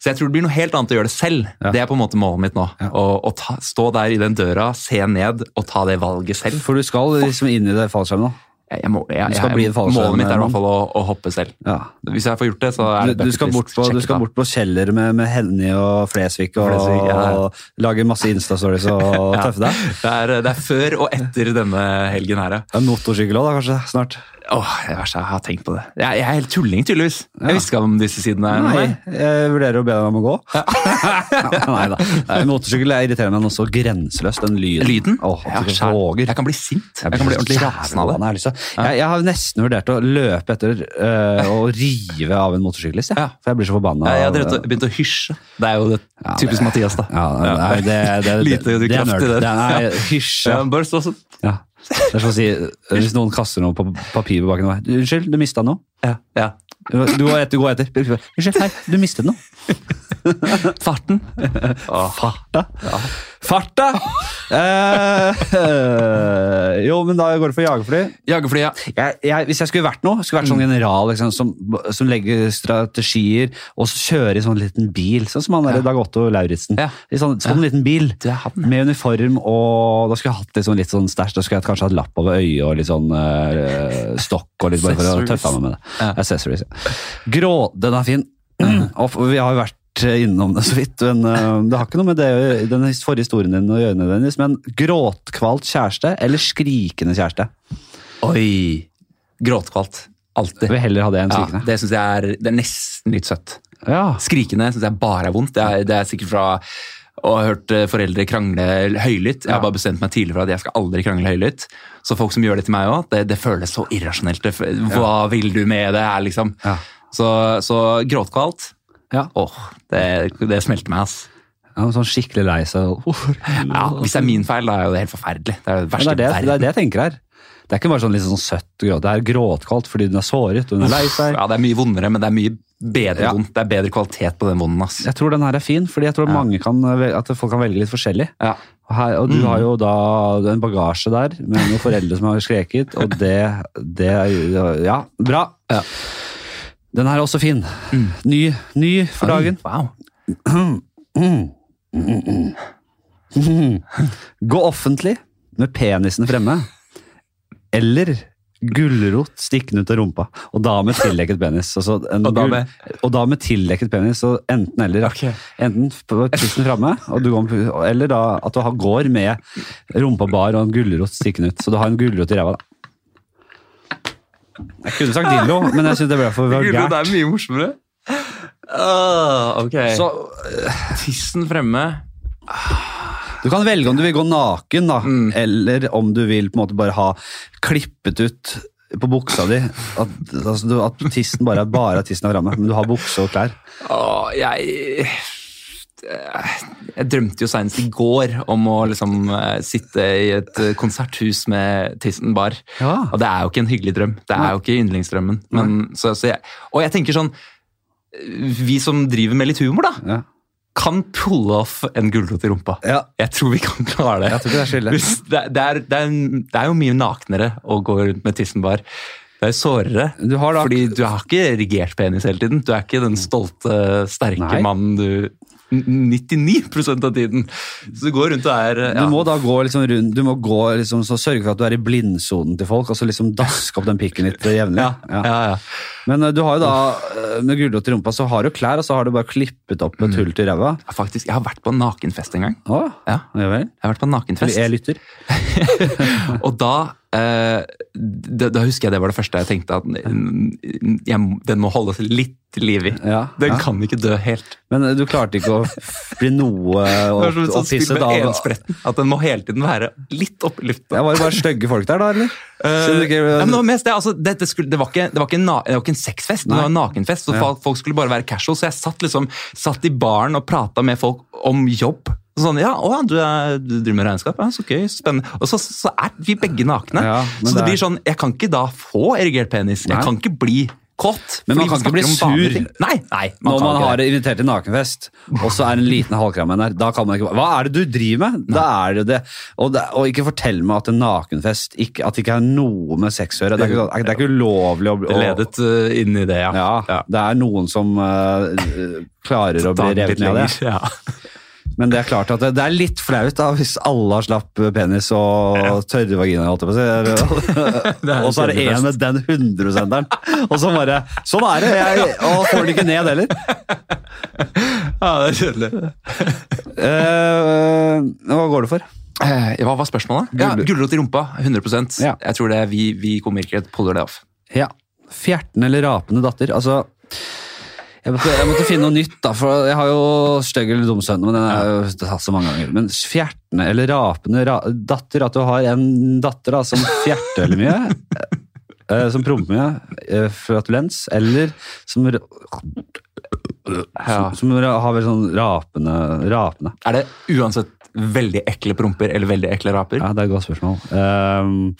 Så jeg tror det blir noe helt annet å gjøre det selv. Det er på en måte målet mitt nå. Å, å ta, stå der i den døra, se ned og ta det valget selv. For du skal liksom inn i det fallskjermet nå. Jeg, må, jeg, jeg, jeg, målet mitt er i hvert fall å, å hoppe selv. Ja. Hvis jeg får gjort det, så er Du, det du, skal bort på, du skal bort på Kjeller med, med Henny og Flesvig og, Flesvig, ja. og lage masse Insta-stories og Ja. tøffe deg. Det er, det er før og etter denne helgen her, ja. Motorsykkel òg, da, kanskje? Snart? Åh, det verste jeg har tenkt på det. Jeg, jeg er helt tulling, tydeligvis. Jeg visste ikke om disse sidene. Nei, Nei. jeg vurderer å be deg om å gå. Nei da. Motorsykkel er irriterer meg også så grenseløst. Den lyden. Lyden? Åh, Ja, jeg kan bli sint. Jeg, kan bli ordentlig rasende av det. Jeg, jeg, jeg har nesten vurdert å løpe etter øh, å rive av en motorsyklist. Ja. For jeg blir så forbanna. Ja, jeg har hadde begynt å hysje. Det er jo det Ja, typisk det- Mathias, da. Ja, nei, det, det, det, Lite kraft i det. Nei, hysj. Ja, Ja. bare stå sånn. Det er som å si hvis noen kaster noe på papir på bakken. vei Unnskyld, du mista noe. Ja. ja. Du går etter, gå etter. Unnskyld, her, du mistet noe. Farten. Farta. Farta! Eh, jo, men da går det for jagerfly. Jagerfly, ja. Jeg, jeg, hvis jeg skulle vært noe, skulle vært sånn general liksom, som, som legger strategier og så kjører i sånn liten bil, sånn som han der Dag Otto Lauritzen. Ja. I sånn, sånn liten bil med uniform, og da skulle jeg hatt sånn, litt sånn stæsj. Da skulle jeg kanskje hatt lapp over øyet og litt sånn eh, stokk og litt bare for å tøffe meg med det. Ja. Accessories. Ja. Grå, den er fin. Og vi har jo vært innom det så vidt, men uh, det har ikke noe med det, den forrige historien din å gjøre nødvendigvis, men gråtkvalt kjæreste eller skrikende kjæreste? Oi. Gråtkvalt. Alltid. Vil heller ha det enn Ja, det syns jeg er, det er nesten litt søtt. Ja. Skrikende syns jeg bare er vondt. Det er, det er sikkert fra å ha hørt eh, foreldre krangle høylytt. Jeg har bare bestemt meg tidligere for at jeg skal aldri krangle høylytt. Så folk som gjør det til meg òg, det, det føles så irrasjonelt. Hva vil du med det her, liksom? Ja. Så, så gråtkvalt Ja. Åh, det, det smelter meg, ass. Ja, sånn skikkelig lei seg. Ja, hvis det er min feil, da er jo det helt forferdelig. Det er det Ja, verste det, er det, det er det jeg tenker her. Det er ikke bare sånn sånn søtt gråt. Det er gråtkaldt fordi hun er såret og hun er lei seg. Ja, det er mye vondere, men det er mye bedre Ja. vondt. Det er bedre kvalitet på den vonden, ass. Jeg tror den her er fin, fordi jeg tror mange kan, at folk kan velge litt forskjellig. Ja. Og, her, og du har jo da en bagasje der med noen foreldre som har skreket, og det, det Ja, bra. Ja. Den her er også fin. Ny, ny for dagen. Wow. Gå offentlig med penisen fremme. Eller gulrot stikkende ut av rumpa, og da med tildekket penis. Altså en Og da med- og da med tildekket penis, så enten eller. Okay. Enten på tissen framme, eller da at du går med rumpa bar og en gulrot stikkende ut. Så du har en gulrot i ræva, da. Jeg kunne sagt dildo, men jeg syns det ble for vulgært. det er mye morsommere. Uh, ok. Så tissen fremme. Du kan velge om du vil gå naken, da, Mm. eller om du vil på en måte bare ha klippet ut på buksa di. At, altså, at tissen bare er bare tissen er framme, men du har bukse og klær. Åh, jeg Jeg drømte jo seinest i går om å liksom eh, sitte i et eh, konserthus med tissen bar. Ja. Og det er jo ikke en hyggelig drøm. Det er jo ikke yndlingsdrømmen. Men, så, så jeg, og jeg tenker sånn Vi som driver med litt humor, da. Ja. kan pulle off en gulrot i rumpa. Ja. Jeg tror vi kan klare det. Jeg tror det er. Det, det, er, det, er, det er jo mye naknere å gå rundt med tissen bar. Det er sårere, Du har da- fordi du har ikke erigert penis hele tiden. Du er ikke den stolte, sterke Nei. mannen du 99 av tiden. Så du går rundt og er ja. Du må da gå liksom rundt, du må gå liksom, så sørge for at du er i blindsonen til folk, og så liksom daske opp den pikken litt jevnlig. ja, Ja. ja. Men eh, du har jo da, eh, med gulrot i rumpa, så har du klær, og så har du bare klippet opp Mm. et hull til ræva. Faktisk, jeg har vært på en nakenfest en gang. Å, Ja, jeg har vært på en nakenfest. Jeg lytter. og da, da, da husker jeg det var det første jeg tenkte at jeg, den må holdes litt liv i. Ja, Den ja. kan ikke dø helt. Men eh, du klarte ikke å bli noe opphisset av. At den må hele tiden være litt oppe i lufta. Var det bare stygge folk der, da? eller? Ikke- Eh, det, var mest altså, det, det, skulle, det, var ikke, det, var ikke en det var ikke en sexfest, det var en nakenfest. Så folk skulle bare være casual, så jeg satt, liksom, satt i baren og prata med folk om jobb. Sånn, ja, å, du, er, du driver med regnskap? Ja, så gøy, spennende. Og så, så er vi begge nakne. Ja, så det det blir sånn, jeg kan ikke da få erigert penis. Jeg kan ikke bli kåt. Men man kan ikke bli sur. Nei, nei, man Når man har det. invitert til nakenfest, og så er en liten halvkram der, da kan man ikke Hva er det du driver med? Da er det det. Og, det, og ikke fortell meg at en nakenfest ikke, at det ikke er noe med sex å gjøre. Det er ikke, det ikke ulovlig å, å ledet uh, inn i det, ja. ja, Det er noen som uh, klarer å bli revet ned av det. Ja. Men det er klart at det, det er litt flaut da, hvis alle har slapp penis og tørre vagina. å og så er det en med den 100-prosenteren. Og så bare Sånn er det! Jeg, og får det ikke ned heller. ja, det er kjedelig. Uh, hva går det for? Uh, hva var spørsmålet? Ja, Gulrot. Gulrot i rumpa, 100 Ja. Jeg tror det er vi, vi komikere puller det off. Ja. Fjerten eller rapende datter? Altså jeg måtte, jeg måtte finne noe nytt, da, for jeg har jo stygg eller dum sønn. Men den er jo tatt så mange ganger. Men fjertende eller rapende ra datter, at du har en datter da, som fjerter veldig mye. eh, som promper mye. eh, flatulens. Eller som, Ja. som, som har veldig sånn rapende, rapende. Er det uansett veldig ekle promper eller veldig ekle raper? Ja, det er et godt spørsmål. Um,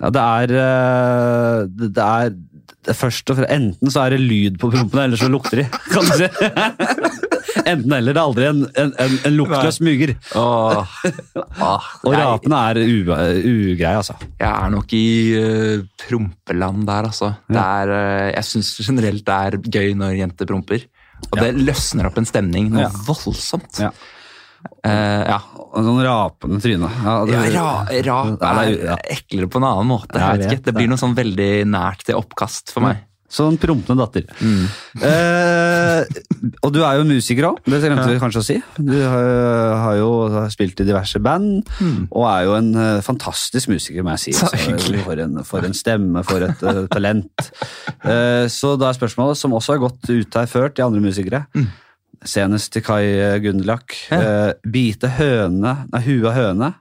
ja, det er eh, er det er først og fremst, Enten så er det lyd på prompene, eller så lukter de. kan du si. Enten eller. Det er aldri en, en, en, en lukt Nei. av. Åh. Ah, Og rapene er ugreie, altså. jeg er nok i uh, prompeland der, altså. Det er, uh, jeg syns generelt det er gøy når jenter promper. Og det løsner opp en stemning noe Ja. voldsomt. Eh, ja. Sånn rapende tryne. Ja, det- Ja, ra, rap er ja. eklere på en annen måte. Jeg vet ikke. Det blir noe sånn veldig nært til oppkast for meg. Sånn prompende datter. Mm. Eh, og du er jo musiker òg, det glemte vi kanskje å si. Du har, har jo spilt i diverse band, og er jo en eh, fantastisk musiker, må jeg si. Mm. Så for, en, for en stemme, for et eh, talent. Eh, så da er spørsmålet, som også har gått ut her før til andre musikere, senest til Kai Mm. Ja. eh, bite høne, nei, huet av høne,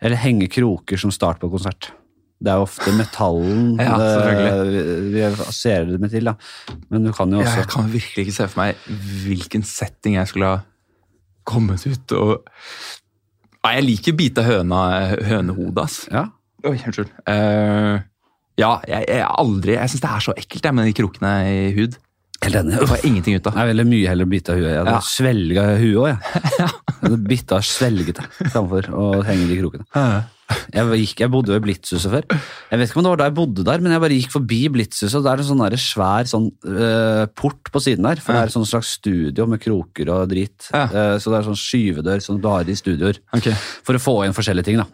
eller henge kroker som start på konsert. Det er jo ofte metallen Ja, det- vi, vi assosierer det med til, da. Men du kan jo Ja, også jeg kan virkelig ikke se for meg hvilken setting jeg skulle ha kommet ut og Nei, jeg liker bite høna, hønehodet, ass. Ja. Oi, unnskyld. Uh, ja, jeg, jeg aldri Jeg syns det er så ekkelt jeg, med de krokene i hud. Helt enig. Det får ingenting ut av. Jeg ville mye heller bite av huet. Jeg hadde Ja. svelga huet òg, jeg. Jeg hadde bytta svelget det framfor å henge de krokene. Jeg, gikk, jeg bodde i Blitzhuset før. Jeg vet ikke om det var da jeg bodde der, men jeg bare gikk forbi Blitzhuset, og det er en sånn der svær sånn, uh, port på siden der. For det er sånn slags studio med kroker og drit. Ja. Uh, så det er sånn skyvedør som du har i studioer. Okay. For å få inn forskjellige ting, da.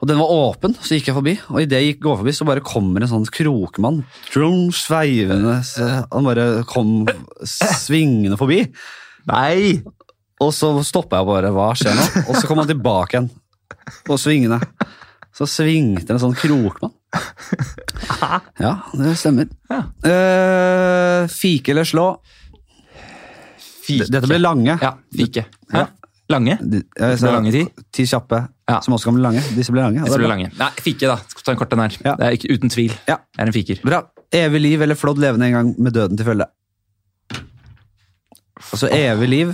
Og den var åpen, så gikk jeg forbi. Og idet jeg gikk går forbi, så bare kommer en sånn krokmann. Trum, sveivende. så Han bare kom svingende forbi. Nei! Og så stoppa jeg bare. Hva skjer nå? Og så kom han tilbake igjen. Og svingende. Så svingte en sånn krokmann. Ja, det stemmer. Ja. Uh, fike eller slå? Fike. Dette ble lange. Ja, fike. Ja. Lange? De- jeg så, lange tid? Ti kjappe, Ja. som også kan bli lange. Disse ble lange. Disse ble lange. Nei, fike, da. Skal ta en kort en her. Ja. Det er ikke uten tvil. Ja. Jeg er en fiker. Bra. Evig liv eller flådd levende en gang med døden til følge? Altså evig liv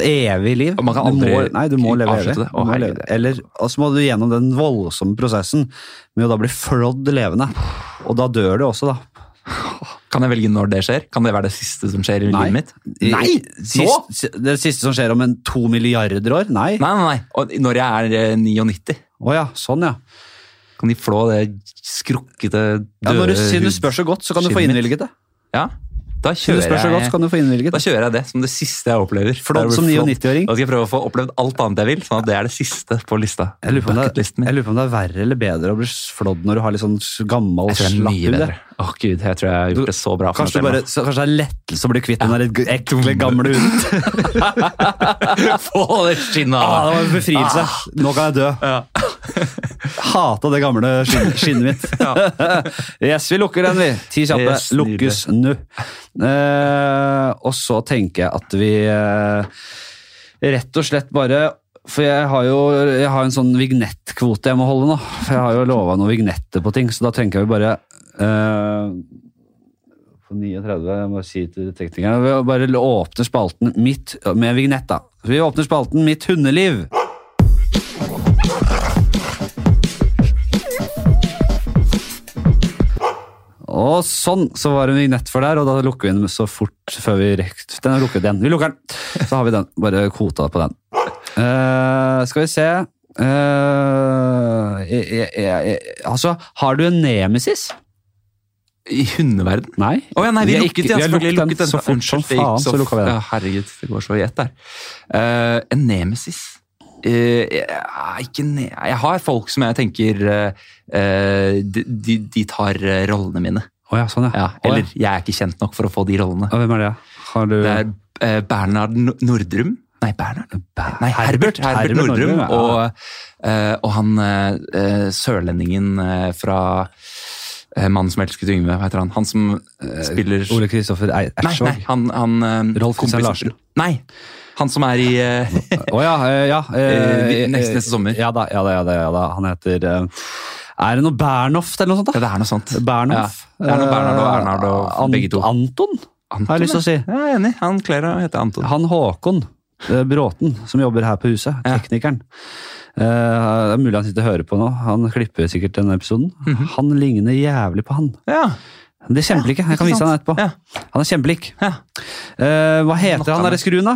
Evig liv. Og man kan Du må, nei, du må leve evig. det. Å, må leve. Eller så må du gjennom den voldsomme prosessen med å da bli flådd levende. Og da dør du også, da. Kan jeg velge når det skjer? Kan det være det siste som skjer i Nei. livet mitt? Nei! Sist, det siste som skjer om en to milliarder år? Nei. Nei, nei, nei. Og når jeg er eh, 99, Å ja, sånn ja. kan de flå det skrukkete, døde ja når du, siden du spør så godt, så kan du få innvilget det. Ja, da kjører, jeg, godt, jeg, kan du få innvilget da kjører jeg det som det siste jeg opplever. Flott som 99-åring. Da skal jeg prøve å få opplevd alt annet jeg vil, sånn at det er det siste på lista. Jeg lurer, på om det er, lurer på om det er verre eller bedre å bli flådd når du har litt sånn gammel slapp mye oh. Gud, jeg tror jeg har gjort det så bra for Kanskje, det selv. bare, så, kanskje det er lettelse å bli kvitt den der ekle, gamle hunden. Få det skinnet Ah, av! det var en befrielse. Nå kan jeg dø. Ja. Hata det gamle skin skinnet mitt. yes, vi lukker den, vi. Ti kjappe. Yes. Lukkes nå. Uh, og så tenker jeg at vi uh, rett og slett bare For jeg har jo jeg har en sånn vignettkvote jeg må holde nå. For jeg har jo lova noen vignetter på ting, så da tenker jeg vi bare på 39, jeg må si til teknikeren Vi bare åpner spalten mitt med vignett, da. Vi åpner spalten Mitt hundeliv. Og sånn, så var det en vignett for der, og da lukker vi den så fort før vi rekker Den er lukket igjen. Vi lukker den. Så har vi den. Bare kvota på den. Uh, skal vi se Eh, jeg, jeg, jeg, Altså, har du en nemesis? I hundeverden? Nei. Oh, ja, nei, vi, har lukket, ikke- ja, vi lukket lukket den. så fort som faen, så lukka vi den. Ja, herregud, det går så i ett der. Uh, en nemesis? Uh, jeg, ikke ne jeg har folk som jeg tenker eh, eh, de, de, de tar eh, rollene mine. Oh, ja, sånn ja. Ja, eller jeg er ikke kjent nok for å få de rollene. ja. Hvem er det? Har du Det er uh, Bernhard Nordrum. Nei, Bernhard. Nei, Herbert. Herbert, Herbert Nordrum. Nordrum, ja. Og, eh, og han eh, eh, sørlendingen eh, fra eh, Mannen som elsket Yngve, hva heter han? Han som eh, spiller Ole Kristoffer Eidsvåg? Nei, nei, han, han eh, Rolf Christian Larsen. Nei, han som er i eh, Å ja, eh, ja. eh, Eh, neste- neste sommer. Ja da, ja da, ja da. Ja, da. Han heter uh, Er det noe Bernhoft eller noe sånt? da? Ja, det er noe sånt. Bernhoft. Ja, det er noe Bernhard og Eh, Ernhard og Ant- begge to. Anton, Anton, har jeg lyst til å si. Ja, jeg er enig. Han kler å hete Anton. Han Håkon eh, Bråten, som jobber her på huset. Teknikeren. Uh, det er mulig han sitter og hører på nå. Han klipper sikkert denne episoden. Mhm. Han ligner jævlig på han. Ja, Det er kjempelike. Jeg kan vise han etterpå. Ja. Han er kjempelik. ja. Uh, hva heter Nok han derre skruen, da?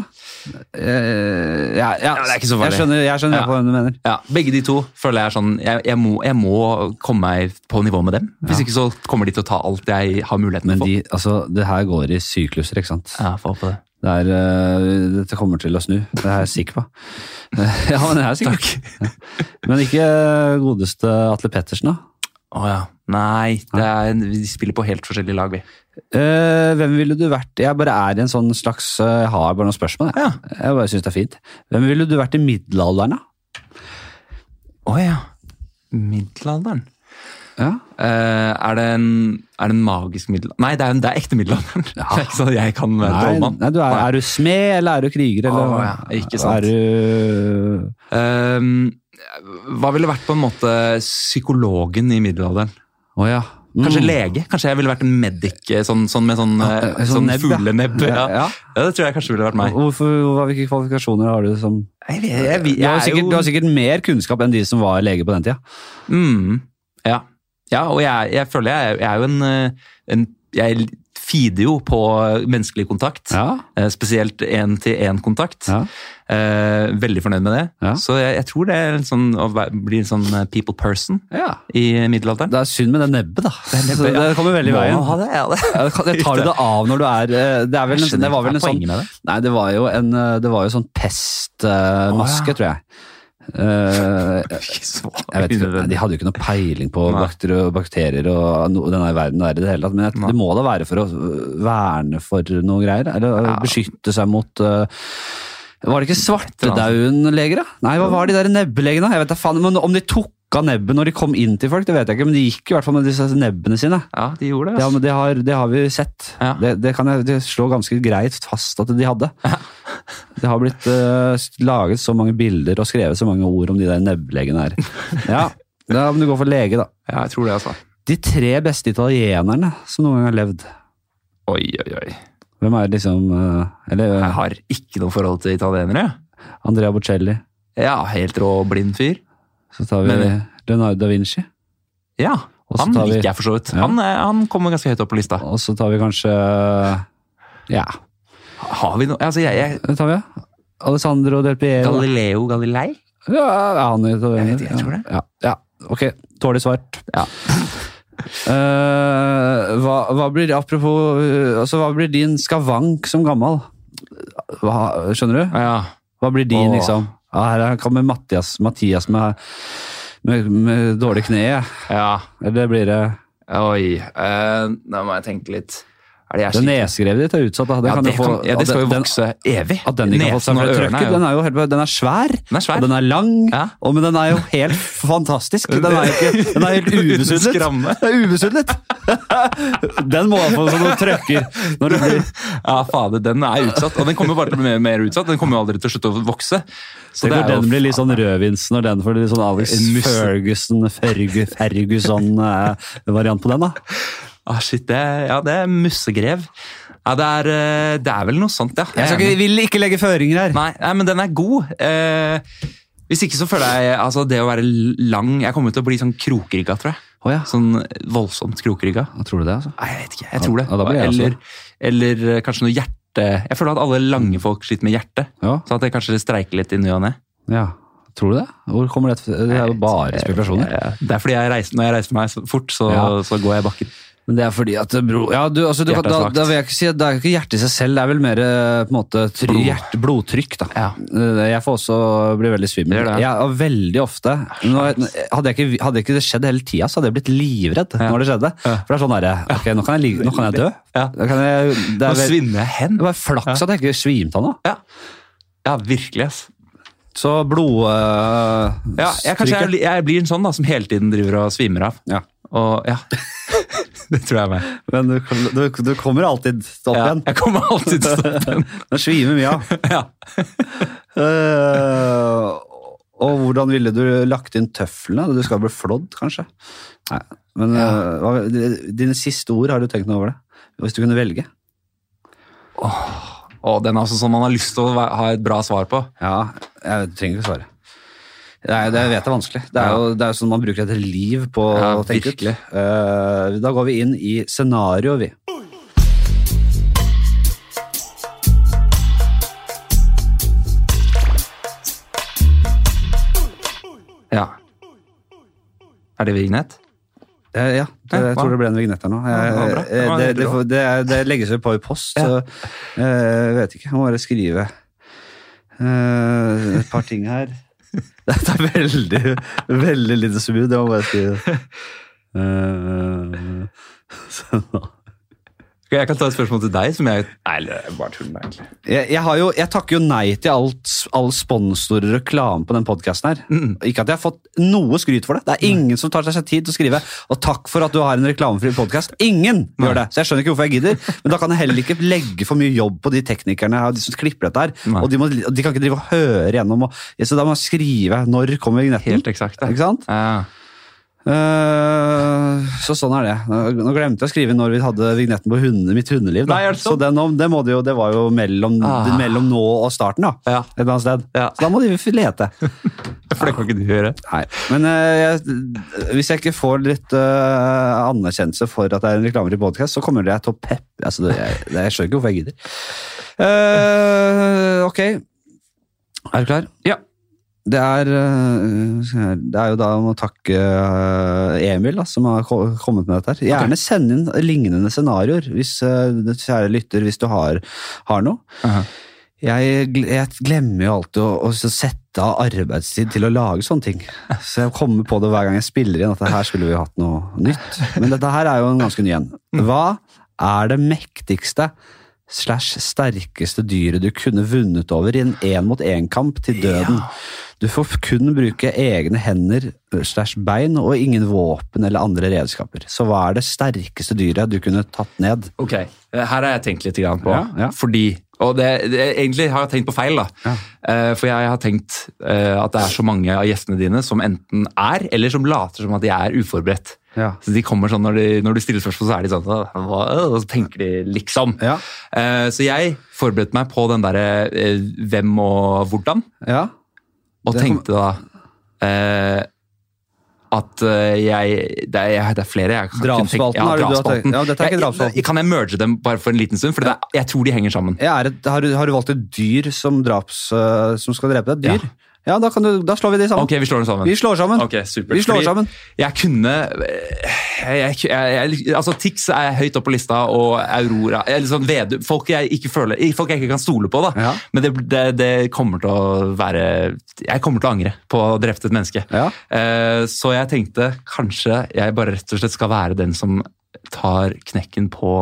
Uh, ja, ja, det er ikke så farlig. Jeg skjønner, jeg skjønner Ja. hva du mener. Ja, Begge de to føler jeg er sånn Jeg, jeg, må, jeg må komme meg på nivå med dem. Hvis ikke så kommer de til å ta alt jeg har muligheten Men de, altså, det her går i sykluser, ikke sant? Ja, få håpe det. Det er, eh, dette kommer til å snu, det er jeg sikker på. ja, men det er sikkert. Takk. Men ikke godeste Atle Pettersen, da? Å ja. Nei, det er, vi spiller på helt forskjellige lag, vi. Uh, hvem ville du vært Jeg bare er i en sånn slags eh, Jeg har bare noen spørsmål. Jeg, Ja. jeg bare synes det er fint. Hvem ville du vært i middelalderen, da? Å ja. Middelalderen. Ja. Eh, er, det en, er det en magisk middel... Nei, det er, en, det er ekte middelalderen. Det er ikke sånn jeg kan Nei, nei, du er, er du smed, eller er du kriger? Eller, oh, ja, ikke sant. Du Um, hva ville vært på en måte psykologen i middelalderen? Oh, ja. Mm. Kanskje lege? Kanskje jeg ville vært en medic eh, sånn, sånn med sånn, eh, Eh, sånn sånn nebb, fuglenebb? Ja. Ja, Ja. ja. det tror jeg kanskje ville vært meg. Hvorfor, hvilke kvalifikasjoner har du som Jeg, vet- jeg, vet- du, har er sikkert, jo- du har sikkert mer kunnskap enn de som var lege på den tida. Mm, ja. og jeg, jeg føler jeg, jeg er jo en, eh, en Jeg feeder jo på menneskelig kontakt. Ja. Eh, Spesielt én-til-én-kontakt. Ja. Eh, veldig fornøyd med det. Ja. Så jeg, jeg tror det er en sånn, å bli en sånn people person ja. i middelalderen. Det er synd med det nebbet, da. nebbet, Så det kommer veldig i veien. Ha det, ja, det. Det tar du det av når du er Det, er vel en, det var vel en sånn det. Nei, det var jo en Det var jo sånn pestmaske, tror jeg. Så jeg vet ikke. De hadde jo ikke noe peiling på bakterier, bakterier og no, denne verden der i det hele tatt, men jeg, det må da være for å verne for noe greier? Eller Ja. beskytte seg mot uh, Var det ikke svartedauden-leger, da? Nei, hva var de der nebbelegene? Jeg vet da faen, men Om de tok av nebbet når de kom inn til folk, det vet jeg ikke, men de gikk i hvert fall med disse nebbene sine. Ja, de gjorde det. Det, Altså. har- det, har, det har vi sett. Ja. Det, det kan jeg slå ganske greit fast at de hadde. Det har blitt uh, laget så mange bilder og skrevet så mange ord om de der nebblegene her. Ja, da må du gå for lege, da. Ja, jeg tror det, altså. De tre beste italienerne som noen gang har levd. Oi, oi, oi. Hvem er liksom uh, Eller Jeg har ikke noe forhold til italienere. Andrea Bocelli. Ja, helt rå blind fyr. Så tar vi Men- Leonardo da Vinci. Ja. Han liker jeg for så vidt. Ja. Han, er- han kommer ganske høyt opp på lista. Og så tar vi kanskje Ja, Har vi noe Altså, jeg, jeg tar vi. ja. Alessandro Del Piero. Galileo Galilei? Ja, er han Jeg aner ikke, jeg tror det. Ja, ja. ok. Dårlig svart. Ja. uh, hva, hva blir apropos eh, altså, Hva blir din skavank som gammel? Hva, skjønner du? Ja. Hva blir din, Åh. liksom? Ja, her kommer Mathias, Mathias med, med, med dårlig kne. ja. Eller blir det Oi. Uh, da må jeg tenke litt. Det jeg Det nesegrevet ditt er utsatt. Det, ja, kan det, få, kan, ja, det skal jo den- vokse evig. At den ikke har fått seg for trøkket. er jo- Den er jo helt, den er svær, Den er svær. og den er lang, Ja. og, men den er jo helt fantastisk. Den er, ikke, den er helt ubesudlet. Den er ubesudlet. Den må få sånn noen trøkker når det blir Ja, fader, den er utsatt. Og den kommer bare til å bli mer, mer utsatt. Den kommer jo aldri til å slutte å vokse. Så det er den blir litt sånn rødvins når den får litt sånn Alex En musse. Ferguson, Fergu, Ferguson-variant på den. da. Ah, shit, det, ja, det er mussegrev. Ja, det er, eh, det er vel noe sånt, ja. Jeg ikke, vil ikke legge føringer her. Nei, nei, men den er god. Eh, hvis ikke så føler jeg altså det å være lang Jeg kommer til å bli sånn krokrygga, tror jeg. Oh, ja. Sånn voldsomt krokrygga. Tror du det? altså? Nei, jeg vet ikke. Jeg tror det. Ja, jeg eller, eller eh, kanskje noe hjerte Jeg føler at alle lange folk sliter med hjertet. Ja. Så at det kanskje streiker litt i ny og ne. ja. Tror du det? Hvor kommer det Det er jo bare spekulasjoner. Det er fordi jeg reiser, når jeg reiser meg fort, så, så går jeg i bakken. Men det er fordi at bro, ja, du, altså, du, da, da vil jeg ikke si at Det er ikke hjertet i seg selv, det er vel mer på en måte try, Blod. hjert, blodtrykk. da. Ja. Eh, Jeg får også bli veldig svimmel. Jeg veldig ofte nå, hadde, jeg ikke, hadde ikke det skjedd hele tida, så hadde jeg blitt livredd Ja. når det skjedde. For det er sånn derre Ok, nå kan jeg, nå kan jeg dø. Ja. Kan jeg, det, er nå svinner jeg hen. det var flaks at jeg ikke svimte av nå. Ja. ja, virkelig. ass. Så blod... eh, Ja, jeg, jeg, jeg blir en sånn da, som hele tiden driver og svimer av. Ja. Og ja, det tror jeg er meg. Men du, du, du kommer alltid opp Ja, igjen. jeg kommer alltid til å stoppe den. Svimer mye av. Ja. uh, og hvordan ville du lagt inn tøflene? Du skal bli flådd, kanskje? Nei, men Ja. uh, dine siste ord, har du tenkt noe over det? Hvis du kunne velge? Og den er altså sånn man har lyst til å ha et bra svar på. Ja, jeg trenger ikke svare. Nei, det jeg vet jeg er vanskelig. Det er, jo, det er sånn man bruker et liv på Ja, å tenke ut. Eh, da går vi inn i scenario, vi. Ja. Er det vignett? Eh, ja, det, jeg tror det ble en vignett her nå. Jeg- Det det, det, det, legges jo på i post, så eh, jeg vet ikke. Jeg må bare skrive eh, et par ting her. Dette er veldig, veldig lite smooth. det må bare si. Uh, så, Ok, Jeg kan ta et spørsmål til deg. som jeg... Nei, det er bare tull med, egentlig. jeg, jeg, har jo, jeg takker jo nei til alt, all sponsor og reklame på den podkasten her. Mm. Ikke at jeg har fått noe skryt for det. Det er ingen som tar seg tid til å skrive 'og takk for at du har en reklamefri podkast'. Ingen Nei. gjør det! Så jeg skjønner ikke hvorfor jeg gidder. Men da kan jeg heller ikke legge for mye jobb på de teknikerne og de som klipper dette her. Nei. Og de, må, de kan ikke drive og høre gjennom. Og, så da må jeg skrive når kommer vignetten. Helt eksakt. Ja. Ikke sant? Ja. Eh, så sånn er det. Nå glemte jeg å skrive når vi hadde vignetten på hunde, mitt hundeliv. Nei, så den, det, jo, det var jo mellom, Ah. mellom nå og starten, da. Ja. Et eller annet sted. Ja. Så da må de lete. For det kan ikke du gjøre. Nei. Men uh, jeg, hvis jeg ikke får litt uh, anerkjennelse for at det er en reklamefri podkast, så kommer jeg til å peppe altså, det, jeg, jeg skjønner ikke hvorfor jeg gidder. Ok. Er du klar? Ja. Det er, eh, det er jo da om å takke eh, Emil da, som har kommet med dette. her. Gjerne send inn lignende scenarioer, hvis, eh, kjære lytter, hvis du har, har noe. Jeg, jeg glemmer jo alltid å, å sette av arbeidstid til å lage sånne ting. Så jeg kommer på det hver gang jeg spiller inn, at det her skulle vi hatt noe nytt. Men dette her er jo en ganske ny en. Hva er det mektigste slash sterkeste dyret du kunne vunnet over i en én-mot-én-kamp til døden? Du får kun bruke egne hender slash bein og ingen våpen eller andre redskaper. Så hva er det sterkeste dyret du kunne tatt ned? Ok, eh, Her har jeg tenkt litt på. Ja, ja. Fordi Og det, det, egentlig har jeg tenkt på feil. da. Ja. Eh, for jeg har tenkt eh, at det er så mange av gjestene dine som enten er, eller som later som at de er uforberedt. Ja. Så de kommer sånn, Når, de, når du stiller spørsmål, så er de sånn hva?» Og så tenker de liksom. Ja. Eh, så jeg forberedte meg på den derre eh, hvem og hvordan, Ja. Og tenkte da eh, at eh, jeg det, er, det er flere jeg kan Drapsspalten, tenkt- drapsspalten. ja, dette er ikke drapsspalten. Kan jeg merge dem bare for en liten stund? For det er, jeg tror de henger sammen. Jeg er et, har, du, har du valgt et dyr som, draps, eh, som skal drepe deg? Dyr? Ja. Ja, da, kan du, da slår vi de sammen. Ok, vi slår dem sammen. Vi slår sammen. Ok, supert. Vi slår Fordi sammen. Jeg kunne jeg, jeg, jeg, altså Tix er høyt opp på lista, og Aurora liksom Vedum, folk, føler, folk jeg ikke kan stole på. da. Ja. Men det, det, det kommer til å være Jeg kommer til å angre på å ha drept et menneske. Ja. Uh, så jeg tenkte kanskje jeg bare rett og slett skal være den som tar knekken på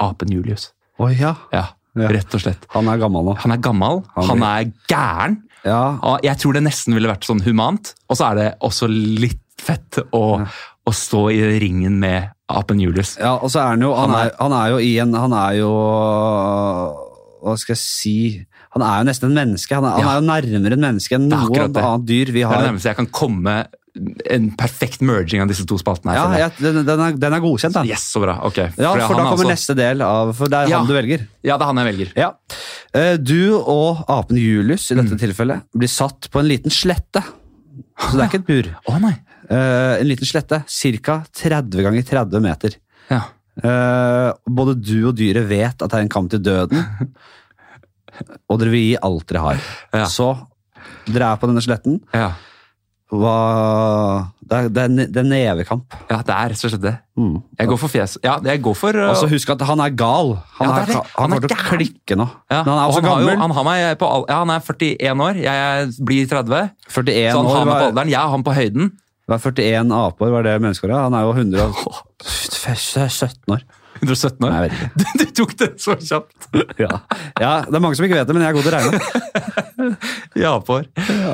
apen Julius. Å ja. Ja, Ja. Rett og slett. Han er gammel nå. Han er gammel, Han han er gæren. Ja. Ja, Jeg tror det nesten ville vært sånn humant, og så er det også litt fett å, å stå i ringen med apen Julius. ja, og så er han jo han Han er, er- han er jo i en Han er jo Hva skal jeg si Han er jo nesten en menneske. Han er, han er jo nærmere en menneske enn noe annet dyr vi Det er det nærmeste jeg kan komme en perfekt merging av disse to spaltene. her. Ja, ja den, den, er, den er godkjent, da. Yes, så bra. Ok. Ja, For, for da er kommer altså- neste del av For det er Ja. han du velger. Ja, det er han jeg velger. Ja. Eh, Du og apen Julius i Mm. dette tilfellet blir satt på en liten slette. Så det er ikke et bur. Å nei. Eh, En liten slette, ca. 30 ganger 30 meter. Ja. Eh, Både du og dyret vet at det er en kamp til døden, og dere vil gi alt dere har. Så dere er på denne sletten. Ja. Hva Det er, det er, det er nevekamp. ja, det er rett og slett det. Mm. Jeg går for fjes. Ja, jeg går for uh, Altså Husk at han er gal. Han, Ja, er han, Han er til å klikke nå. ja. Men han er også han, har jo, han har meg på ja, Han er 41 år, jeg blir 30. 41 Så han har meg på alderen. Jeg har han på høyden. hva er 41 apeår? Hva er det menneskeåret? Han er jo 117 år. 117 Nei, år. ikke. Du tok det så kjapt. Ja. ja, Det er mange som ikke vet det, men jeg er god til å regne. Ja, for. Ja,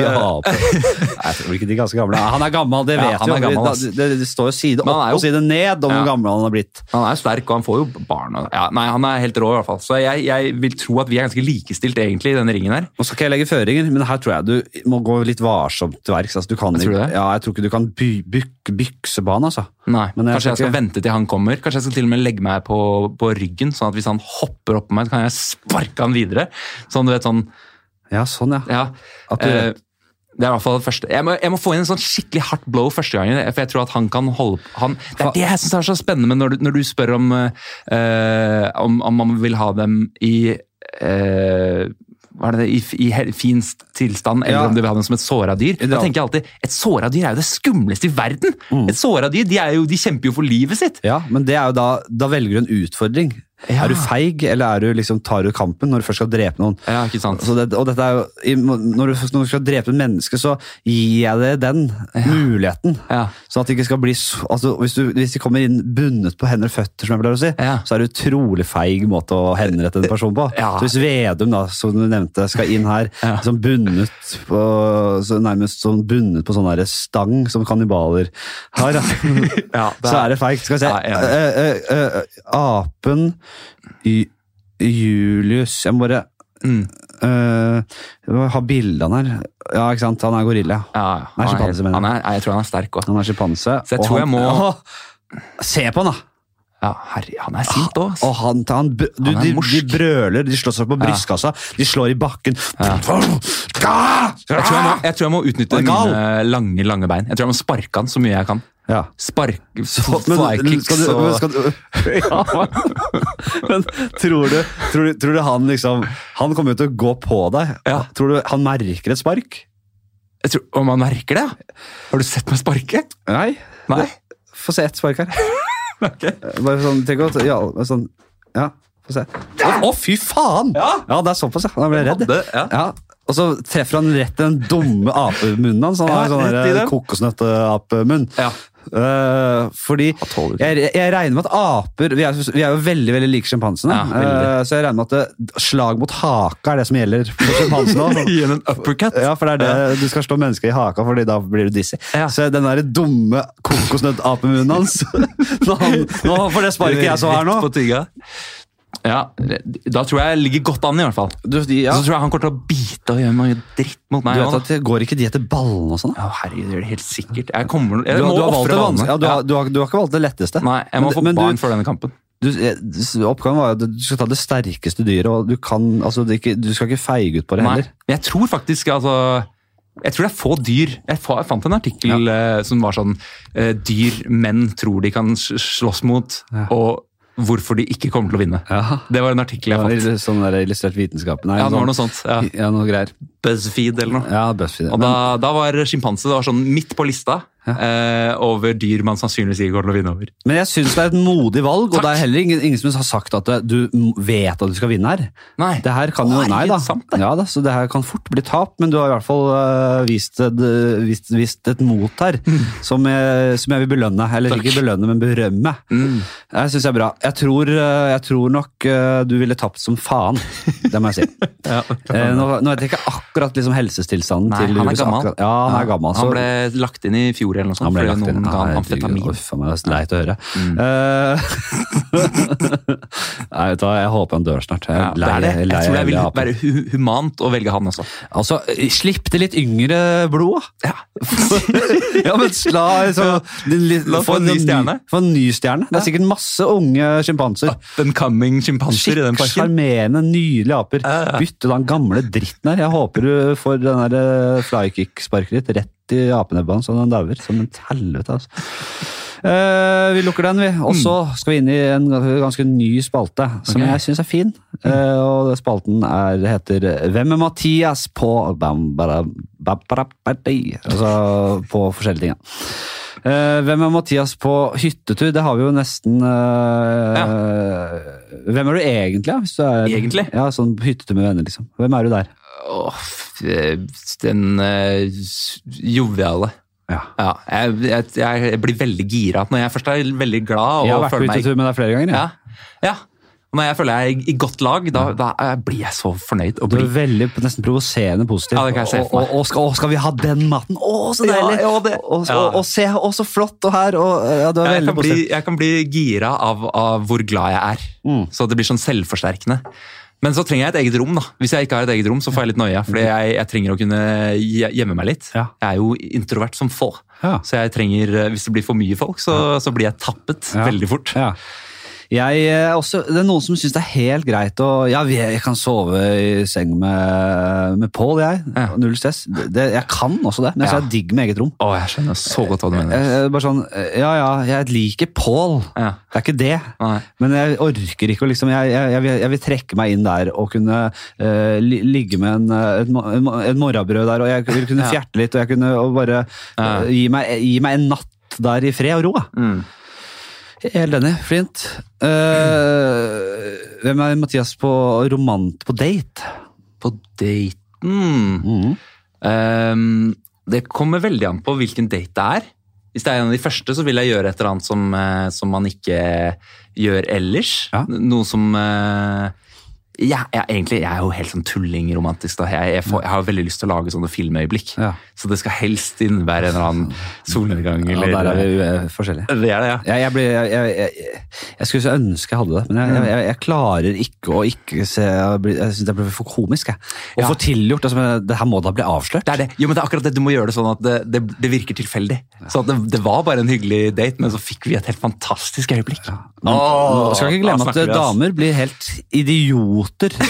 ja, på- Nei, tror ikke de ganske gamle. Han er gammel, det Ja, vet han er jo. gammel. Det, det, det står jo side opp jo- og side ned om hvor Ja. gammel han har blitt. Han er sterk, og han får jo barn. Ja, nei, Han er helt rå, i hvert fall. Så jeg, jeg vil tro at vi er ganske likestilt egentlig i denne ringen her. Nå skal ikke jeg legge føringer, men her tror jeg du må gå litt varsomt til verks. Altså, du kan, Jeg tror ikke- det. Ja, jeg tror ikke du kan by, byk, bykse på altså. Nei, Men jeg Kanskje jeg skal ikke- vente til han kommer. Kanskje jeg skal til og med legge meg på, på ryggen, sånn at hvis han hopper opp på meg, så kan jeg sparke han videre. Sånn, du vet, sånn, Ja, sånn, ja. ja. At du, Eh, det er i hvert fall første. Jeg må, jeg må få inn en sånn skikkelig hardt blow første gangen. For jeg tror at han kan holde han, Det er det jeg syns er så spennende når du, når du spør om, eh, om, om man vil ha dem i eh, det, i, i finst fin tilstand, eller Ja. om du vil ha dem som et såra dyr. Da tenker jeg alltid, Et såra dyr er jo det skumleste i verden! Mm. Et såra dyr de, jo, de kjemper jo for livet sitt. ja, men det er jo da Da velger du en utfordring. Ja. Er du feig, eller er du liksom, tar du kampen når du først skal drepe noen? Ja, ikke sant? Så det, og dette er jo, når, du, når du skal drepe et menneske, så gir jeg deg den muligheten. Ja. Sånn at det ikke skal bli så, altså, hvis, du, hvis de kommer inn bundet på hender og føtter, som jeg pleier å si, Ja. så er det utrolig feig måte å henrette en person på. Ja. Så hvis Vedum, da, som du nevnte, skal inn her Ja. som bundet på, så nærmest som bundet på sånn stang som kannibaler har, Ja, så er det feigt. Skal vi se. Ja, apen Julius Jeg må bare Mm. uh, ha bildene her. Ja, ikke sant. Han er gorilla. Ja, Han er han sjimpanse, er, mener han jeg. jeg tror han er sterk òg. Han er sjimpanse. Så jeg tror han- jeg må- å, se på han, da! Ja, herre, han er sint òg. Og han, han, du, Han er de, de brøler, de slår seg på brystkassa, de slår i bakken. Ja. Jeg tror jeg, må, jeg tror jeg må utnytte mine lange lange bein. Jeg tror jeg må sparke han så mye jeg kan. Ja. Spark, Men, flykicks skal du, og men, skal du, ja, men, men tror du, tror, tror du han liksom Han kommer jo til å gå på deg. Ja. Tror du han merker et spark? jeg tror, Om han merker det? Har du sett meg sparke? Nei. Nei. Få se ett spark her. Ok. Bare sånn, tenk godt, ja, sånn, ja, få se. Å, oh, fy faen! Ja. det er såpass, ja. Da ble jeg redd. Hadde- ja. Ja, og så treffer han rett i den dumme apemunnen hans. Han Ja, sånn kokosnøtteapemunn. Ja. Eh, fordi jeg, jeg regner med at aper Vi er, vi er jo veldig veldig like sjimpansene. Ja. Eh, så jeg regner med at det, slag mot haka er det som gjelder for sjimpansene. Gi en uppercut. Ja, for det er det du skal slå mennesker i haka, Fordi da blir du dizzy. Ja. Så den der dumme kokosnøttapemunnen hans Når han, når han får det sparket jeg så her nå. Ja, da tror jeg jeg ligger godt an, i hvert fall. du, ja, Så tror jeg han kommer til å bite og gjøre mye dritt mot du vet at det Går ikke de etter ballene og sånn? Ja, herregud, det gjør det helt sikkert. Jeg, kommer, Du, jeg har- må du, har valgt det ballene. ja, du, har, du, har, du har ikke valgt det letteste. Nei, jeg må Men- få men du- for denne kampen. Du, eh, oppgaven var at du skal ta det sterkeste dyret, og du, kan, altså, det ikke, du skal ikke feige ut på det Nei, heller. men jeg tror faktisk altså Jeg tror det er få dyr. Jeg, fant en artikkel ja. som var sånn eh, Dyr menn tror de kan slåss mot, og hvorfor de ikke kommer til å vinne. Ja. Det var en artikkel jeg Ja, fant. litt Sånn der illustrert vitenskap. Nei, Ja, det var sånn- noe sånt. Ja. Ja, noe greier. BuzzFeed eller noe. Ja, BuzzFeed. Og da, da var sjimpanse sånn midt på lista eh, over dyr man sannsynligvis ikke kommer til å vinne over. Men jeg syns det er et modig valg, og Takk. det er heller ingen, ingen som har sagt at du vet at du skal vinne her. Nei. Det her kan jo, nei da. sant det. Ja da, så det her kan fort bli tap, men du har i hvert fall uh, vist, et, øh, vist, vist et mot her som, jeg, som jeg vil belønne. Eller Takk. ikke belønne, men berømme. Mm. Det syns jeg er bra. Jeg tror, jeg tror nok uh, du ville tapt som faen. Det må jeg si. Ja. Eh, nå, nå vet jeg ikke akkurat liksom helsestilstanden Nei, til han er gammel. akkurat- Ja, han er gammel. Han ble lagt inn i fjor eller noe sånt, Han ble lagt inn. Nei, amfetamin. Uff, a meg, det er leit å høre. Mm. Eh, Nei, vet du hva, jeg håper han dør snart. Jeg, Ja, er det er det. Jeg tror det vil være humant å velge han også. Altså, slipp til litt yngre blod, da. Ja. ja, men la, så, litt- La få en ny stjerne. Få en ny stjerne. Det er sikkert masse unge sjimpanser. Den coming sjimpanser i den parken. sjarmerende, nydelige aper. Ja, ja. Bytte den gamle dritten her. Jeg håper du får den der eh, flykick-sparket ditt rett i apenebbet hans, så den dauer som et helvete. altså. Eh, vi lukker den, vi. Og så skal vi inn i en ganske ny spalte, som okay. jeg syns er fin. Eh, og spalten er, heter Hvem er Mathias på. Altså på forskjellige ting. Eh, hvem er Mathias på hyttetur? Det har vi jo nesten ja. Hvem er du egentlig? Ja, hvis du er, Egentlig? Ja, sånn hyttetur med venner, liksom. Hvem er du der? Åh, den uh, joviale. Ja. Ja, jeg, jeg, jeg blir veldig gira når jeg først er veldig glad Jeg har vært på hyttetur med deg flere ganger. Ja. Ja, ja. Når jeg føler jeg er i- godt lag, da, da eh, blir jeg så fornøyd. Du er veldig nesten provoserende positiv. Ja, det kan jeg se for meg. Og, og, og, skal, og skal vi ha den maten? Å, så deilig! ja, det- og, og, se, å, så flott og her! Og, ja, du er jeg, veldig kan bli, jeg kan bli gira av, av hvor glad jeg er. Mm. Så det blir sånn selvforsterkende. Men så trenger jeg et eget rom. da. Hvis jeg ikke har et eget rom, så får jeg litt noia. Fordi jeg, jeg trenger å kunne gjemme meg litt. Ja. Jeg er jo introvert som få. Ja. Så jeg trenger, eh, hvis det blir for mye folk, så, så blir jeg tappet veldig fort. Jeg, eh, også, det er noen som syns det er helt greit å Ja, jeg kan sove i seng med, med Pål, jeg. Ja. Null stress. Det, jeg kan også det, men så Ja. er digg med eget rom. Å, jeg skjønner så godt hva du mener. Jeg, bare sånn, eh, Ja ja, jeg liker Pål. Ja. Det er ikke det. Nei. Men jeg orker ikke å liksom Jeg, jeg, jeg, vil, jeg vil trekke meg inn der og kunne uh, ligge med en, eh, et, et morrabrød der, og jeg vil kunne fjerte litt, og jeg kunne og bare eh, gi, meg, gi meg en natt der i fred og ro. Mm. Helt enig. Flint. Uh, hvem er Mathias på romant på date? På daten Ehm, Det kommer veldig an på hvilken date det er. Hvis det er en av de første, så vil jeg gjøre et eller annet som, eh, som man ikke gjør ellers. Ja. Noe som eh, ja, jeg, egentlig, jeg er jo helt sånn tullingromantisk. da. Jeg, jeg, får, jeg har veldig lyst til å lage sånne filmøyeblikk. Ja. Så det skal helst innebære en eller annen solnedgang. Ja, der er vi forskjellige. Det er det, ja. Jeg, blir, jeg, skulle så ønske jeg hadde det, men jeg, klarer ikke å ikke se Jeg, jeg syns det blir for komisk. Jeg. Å Ja. få tilgjort altså, Det her må da bli avslørt. Det er det. Jo, men det er akkurat det. Du må gjøre det sånn at det, det, det virker tilfeldig. Så at det, det var bare en hyggelig date, men så fikk vi et helt fantastisk øyeblikk. Men, nå skal ikke glemme at damer blir helt idioter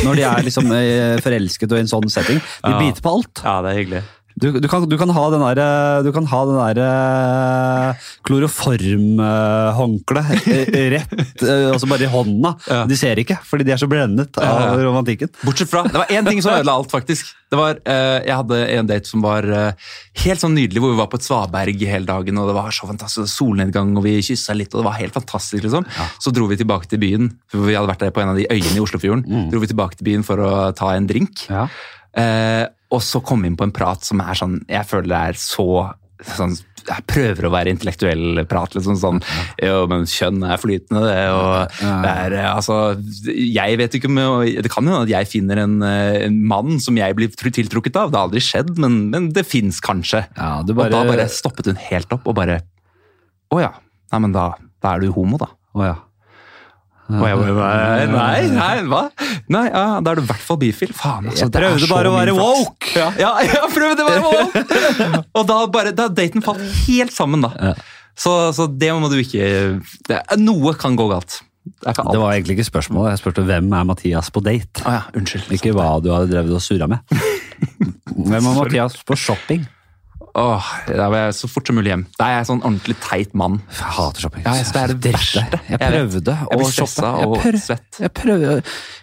når de er liksom eh, forelsket og i en sånn setting. De biter på alt. Ja, det er hyggelig. Du, du, kan, du kan ha den der, eh, du kan ha den der eh, kloroformhåndkleet rett eh, altså bare i hånda. Ja. De ser ikke, fordi de er så blendet av Ja, ja. romantikken. Bortsett fra, Det var én ting som ødela alt, faktisk. Det var, Jeg hadde en date som var helt sånn nydelig, hvor vi var på et svaberg hele dagen. og Det var så fantastisk solnedgang, og vi kyssa litt, og det var helt fantastisk. liksom. Så dro vi tilbake til byen, for vi hadde vært der på en av de øyene i Oslofjorden. Dro vi tilbake til byen for å ta en drink. Ja. Eh, og så komme inn på en prat som er sånn Jeg føler det er så sånn, Jeg prøver å være intellektuell prat. liksom sånn, Jo, men kjønn er flytende, det. og det er, altså, Jeg vet ikke om Det kan jo at jeg finner en, eh, en mann som jeg blir tiltrukket av. Det har aldri skjedd, men, men det fins kanskje. Ja, bare, Og da bare stoppet hun helt opp og bare Å ja. Nei, men da, da er du homo, da. Å ja. Og jeg bare, nei, nei, hva? Nei, ja, Da er du i hvert fall bifil. Faen, altså, Jeg prøvde bare å være woke! Ja, ja, jeg prøvde å være woke! og da bare, da daten falt helt sammen, da. Så, så det må du ikke det, Noe kan gå galt. Det. Det var egentlig ikke spørsmålet. Jeg spurte hvem er Mathias på date. Ah, ja, unnskyld. Ikke hva du hadde drevet og surra med. Hvem er Mathias på shopping? Åh, Da var jeg så fort som mulig hjem. Da er jeg sånn ordentlig teit mann. Jeg hater shopping. Ja, jeg det er det verste. Jeg prøvde Jeg å shoppe. Jeg prøv- svett. Jeg prøvde,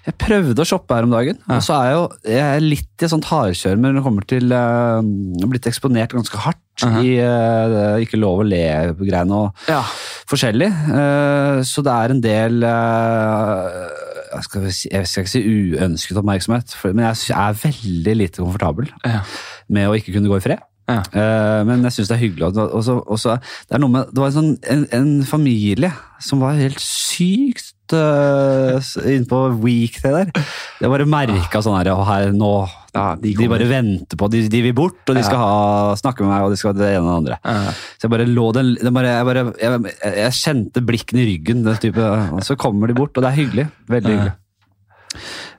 jeg prøvde å shoppe her om dagen, og så er jeg jo jeg er litt i et sånt hardkjør når det kommer til uh, har blitt eksponert ganske hardt Mhm. i uh, ikke lov å le-greiene og Ja. forskjellig. Uh, så det er en del eh, jeg, skal si, jeg skal ikke si uønsket oppmerksomhet, men jeg er veldig lite komfortabel Ja. med å ikke kunne gå i fred. Ja. Eh, men jeg syns det er hyggelig. Og, også, det, er noe med, det var en, sånn, en, en familie som var helt sykt uh, inne på weekday der. Jeg bare merka sånn her, her nå Ja, de de, bare venter på, de, de vil bort, og de skal ha, snakke med meg, og de skal det ene og det andre. Ja. Så jeg bare lå den, den bare, jeg, bare, jeg, jeg, kjente blikken i ryggen, type, og så kommer de bort, og det er hyggelig. Veldig hyggelig.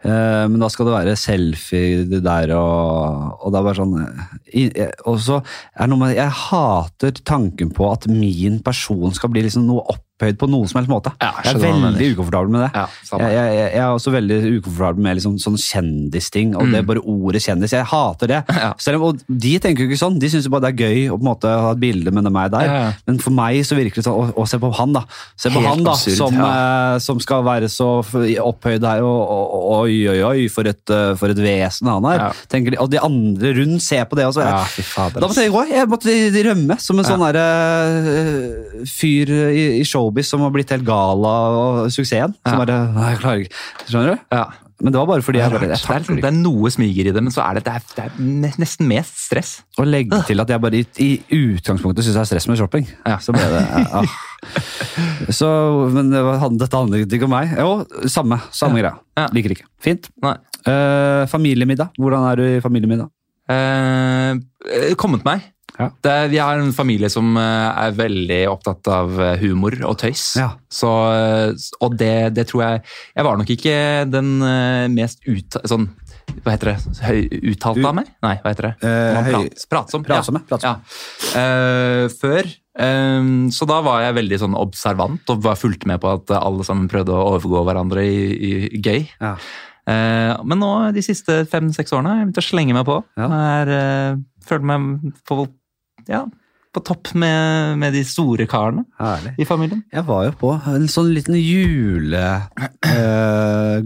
Eh, men da skal det være selfie det der, og, og det er bare sånn eh, jeg, Og så er det noe med Jeg hater tanken på at min person skal bli liksom noe opphøyd på noen som helst måte. Ja, jeg jeg er veldig ukomfortabel med det. Ja, jeg, jeg, jeg er også veldig ukomfortabel med liksom sånn kjendisting, og Mm. det bare ordet kjendis. Jeg hater det. Ja. Selv om, og de tenker jo ikke sånn, de syns bare det er gøy å på en måte ha et bilde med meg der. Men for meg så virker det sånn, og, og se på han da, se på Helt han da, absurd, som, eh, som skal være så opphøyd her, og, og, og oi, oi, oi, for et, eh, for et vesen han er. De, og de andre rundt ser på det også. Ja, fader. Da måtte jeg gå, jeg måtte rømme som en sånn der, uh, fyr i, i showbiz som har blitt helt gal av suksessen. Som Ja. bare, nei, jeg klarer ikke, skjønner du? Ja. Men det var bare fordi jeg bare, det, er, det er noe smiger i det, men så er det, det, er, det er nesten mest stress. Å legge til at jeg bare i, i utgangspunktet syns det er stress med shopping. Ja. Så ble det ja. Så, Men det var, dette handlet ikke om meg. Jo, samme, samme greia. Ja. Liker ikke. Fint. Eh, familiemiddag. Hvordan er du i familiemiddag? Uh, kommet meg. Ja. Det, vi har en familie som eh, er veldig opptatt av eh, humor og tøys. Ja. Så, eh, og det, det tror jeg Jeg var nok ikke den mest ut, sånn, hva heter det? Høy, uttalte av meg? Nei, hva heter det? Eh, prat, pratsom. Pratsomme, Ja. pratsomme. Ja. Eh, før. eh, så da var jeg veldig sånn observant og var fulgte med på at alle sammen prøvde å overgå hverandre i, i gøy. Ja. Uh, men nå, de siste fem-seks årene, har jeg begynt å slenge meg på. Ja. Jeg er, føler meg på, ja, på topp med, med de store karene Herlig. i familien. Jeg var jo på en sånn liten jule... øh,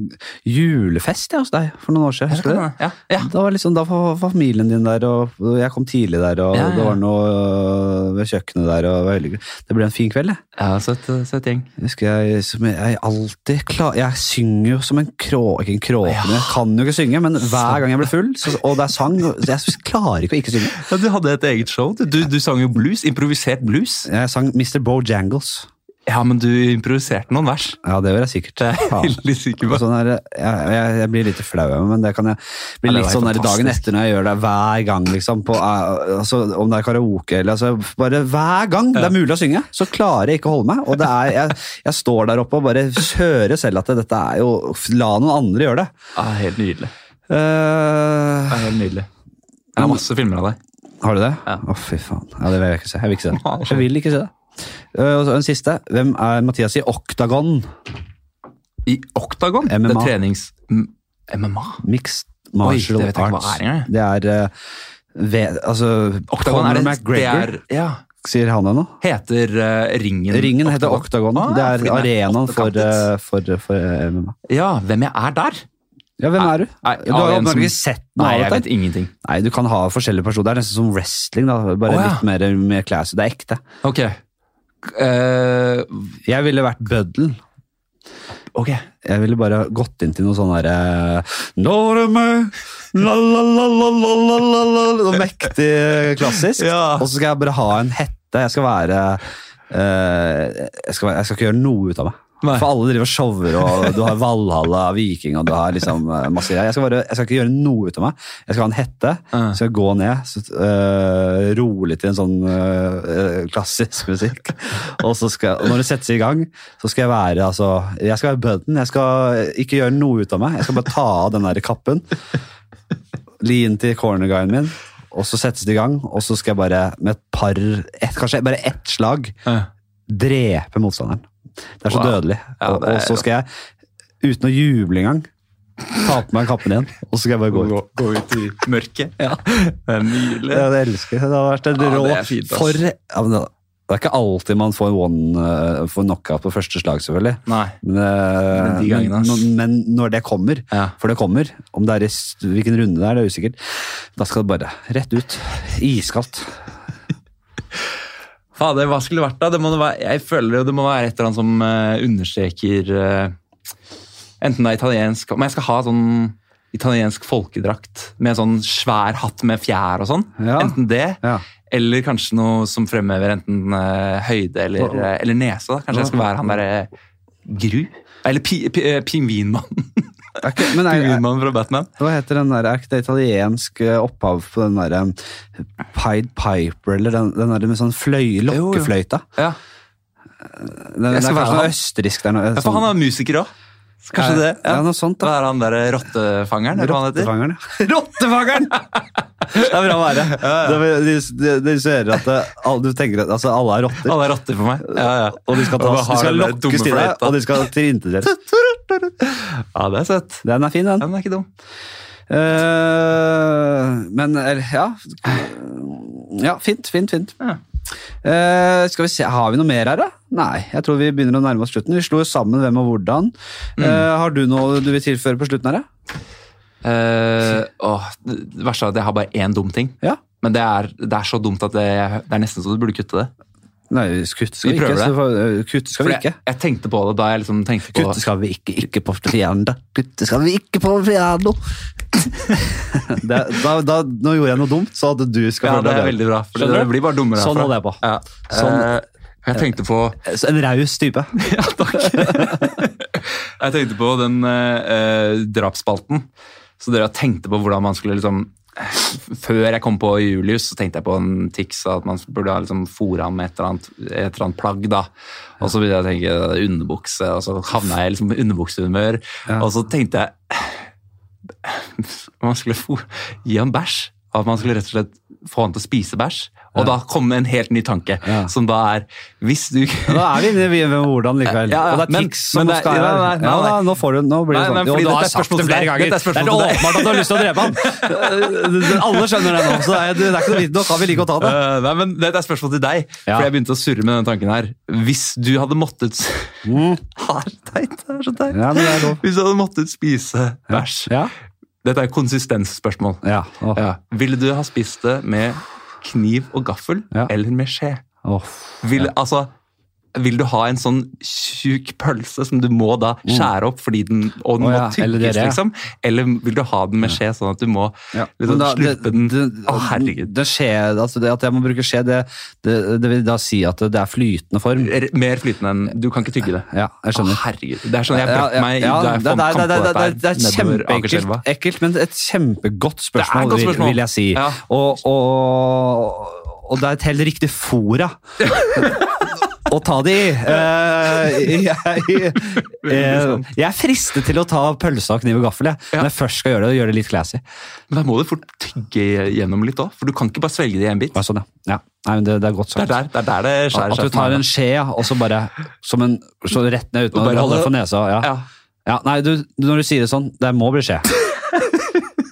julefest ja, hos deg for noen år siden. Husker du det? Ja, ja. Da var, liksom, da var familien din der, og jeg kom tidlig der, og Ja, det var noe øh, ved kjøkkenet der. og det ble en fin kveld, det. ja søt, søt gjeng. Husker jeg, som jeg, alltid klar, Jeg synger jo som en krå... Ikke en kråke, jeg kan jo ikke synge. Men hver gang jeg blir full, så, og det er sang så Jeg klarer ikke å ikke synge. Ja, du hadde et eget show. Du, du sang jo blues. Improvisert blues. Jeg sang Mr. Bojangles. Ja, men du improviserte noen vers. Ja, det vil jeg sikkert. Er jeg sikker på. Sånn her, jeg, jeg, jeg blir litt flau men det kan jeg bli Ja, litt sånn her dagen etter når jeg gjør det hver gang. liksom, på, eh, altså, Om det er karaoke eller altså, bare Hver gang det er mulig å synge, så klarer jeg ikke å holde meg. og det er, Jeg, jeg står der oppe og bare hører selv at dette er jo La noen andre gjøre det. Ja, helt nydelig. Det er helt nydelig. Jeg har masse filmer av deg. Har du det? Ja. oh, fy faen. Ja, Det vil jeg ikke se. Jeg vil ikke se det. Jeg vil ikke se det. Eh, og så en siste. Hvem er Mathias i Octagon? I Octagon? MMA. Det er trenings... MMA? Mixed martial det vet jeg ikke hva arts. er. Det er uh, ved, altså, Octagon Conor er det, det er, ja, sier han det nå? heter uh, Ringen Ringen heter Octagon. Ah, det er arenaen for, uh, eh, for, for eh, MMA. Ja, hvem jeg er der? Ja, hvem er du? Nei, Du har jo ikke sett noe Nei, jeg vet ingenting. Nei, du kan ha forskjellige personer. Det er nesten som wrestling, da. Bare oh, ja. litt mer, mer classy. Det er ekte. Ok. Uh, Jeg ville vært bøddelen. ok. Jeg ville bare gått inn til noe sånn er la, la, la. Noe mektig klassisk. Ja. Og så skal jeg bare ha en hette. Jeg skal være uh, jeg, skal, jeg skal ikke gjøre noe ut av meg. Nei. For alle driver og shower, og du har Valhalla, Viking og du har liksom eh, masse greier. Jeg skal, bare, jeg skal ikke gjøre noe ut av meg. Jeg skal ha en hette. Uh. Skal gå ned, så, uh, rolig til en sånn uh, klassisk musikk. Og, så skal, når det settes i gang, så skal jeg være altså, Jeg skal være bødden. Jeg skal ikke gjøre noe ut av meg. Jeg skal bare ta av den der kappen. Li inn til cornerguyen min. Og så settes det i gang, og så skal jeg bare med et par et, Kanskje bare ett slag drepe motstanderen. Det er så Wow. dødelig. Ja, er og så skal jeg, uten å juble engang, Ta på meg kappen igjen, og så skal jeg bare gå ut. Gå, gå ut i mørket. Ja. Det er nydelig. Ja, det elsker jeg. Det har vært en Ja, rå det fint, for det er ikke alltid man får one uh, får knockout på første slag, selvfølgelig. Nei. Men, eh, Men de gangene, men, men når det kommer, Ja. for det kommer, om det er i hvilken runde det er, det er usikkert, da skal det bare rett ut. Iskaldt. Fader, hva skulle det vært da? Det være, jeg føler jo det må være et eller annet som uh, understreker uh, Enten det er italiensk Men jeg skal ha sånn italiensk folkedrakt med sånn svær hatt med fjær og sånn. Ja. Enten det, Ja. eller kanskje noe som fremhever enten uh, høyde eller, eller nese. da. Kanskje jeg skal være han derre Gru? Eller pi, pi, pingvinmannen. Men er, fra Batman. hva heter den der, er ikke det italiensk eh, opphav på den der um, Pied Piper, eller den, den der med sånn fløy, lokkefløyta? Ja, Den, Jeg skal være han. østerriksk der nå. ja for han er musiker òg. Kanskje det. Ja, noe sånt da. Hva er han derre rottefangeren, eller heter. Rottefangeren, ja. Rottefangeren! Det er bra å være. Det, de, de, de ser at det, alle, du tenker at altså, alle er rotter. Alle er rotter for meg. Ja, ja. Og de skal, Og de skal lokkes til deg, og de skal tilintetgjøres. Ja, det er søtt. Den er fin, den. Den er ikke dum. Uh, men ja Ja, fint, fint, fint. Ja. Uh, skal vi se, Har vi noe mer her, da? Nei, jeg tror vi begynner å nærme oss slutten. Vi slo sammen hvem og hvordan. Mm. Eh, har du noe du vil tilføre på slutten her? da? Eh, åh, det verste er at jeg har bare én dum ting. Ja? Men det er, det er så dumt at det, det er nesten så du burde kutte det. Nei, kutte skal Vi ikke. Så, eh, kutte skal vi jeg, ikke. jeg tenkte på det da jeg liksom tenkte på Kutte skal vi ikke, ikke på piano. Kutte skal vi ikke på piano. da, da, nå gjorde jeg noe dumt, så at du skal Ja, det er veldig bra. For det blir bare dummere Sånn holder jeg på. Ja. Sånn. Eh, jeg tenkte på En raus type. Ja, takk. jeg tenkte på den eh, eh, drapsspalten. Så dere tenkte på hvordan man skulle liksom Før jeg kom på Julius, så tenkte jeg på en Tix at man burde ha liksom fôra ham med et eller, annet, et eller annet plagg. da. Og så begynte jeg å tenke underbukse, og så havna jeg i liksom underbuksehumør. Ja. Og så tenkte jeg man skulle gi ham bæsj. At man skulle rett og slett få han til å spise bæsj. Og da kommer en helt ny tanke, Ja. som da er Hvis du Da er vi inne i ved hvordan likevel. Ja, ja, Og det er tics som det skal nei, Ja, nå får du Nå blir det sånn. nei, Jo, du har sagt det flere ganger. Er det er deg. åpenbart at du har lyst til å drepe ham. Alle skjønner det nå, så det er, ikke noe. Nå kan vi like å ta det. Uh, nei, men Dette er spørsmål til deg, for jeg begynte å surre med denne tanken her. Hvis du hadde måttet Mm. Det teit, det er så teit. Ja, det. Hvis du hadde måttet spise bæsj Ja. Dette er konsistensspørsmål. Ja. Ja. Ville du ha spist det med kniv og gaffel Ja. eller med skje? Oh, Vil, altså, vil du ha en sånn tjukk pølse som du må da skjære opp fordi den, og den oh, ja. må tykkes, eller liksom? Eller vil du ha den med skje, sånn at du må Ja. liksom, da- sluppe det- den det- Å, herregud. Det skje, altså det at jeg må bruke skje, det, det, vil da si at det er flytende form. Mer flytende enn Du kan ikke tygge det. Ja, jeg Å, skjønner. herregud. Det er sånn jeg brakk meg ja, da jeg det, på dette her. det er kjempeekkelt, ekkelt, men et kjempegodt spørsmål, godt vil, spørsmål. vil jeg si. Og, og, og det er et helt riktig fora å ta det i. Uh, jeg, uh, jeg er fristet til å ta pølse og kniv og gaffel, jeg. Ja. når jeg først skal gjøre det. gjøre det litt classy. Men da må du fort tygge gjennom litt òg, for du kan ikke bare svelge det i en bit. Ja, Sånn, ja. ja. Nei, men det, det er godt Det er der det, er der det skjærer At du tar en skje, og så bare som en, så rett ned uten å holde det for nesa. Ja. Ja. Ja, nei, du, når du sier det sånn, det må bli skje.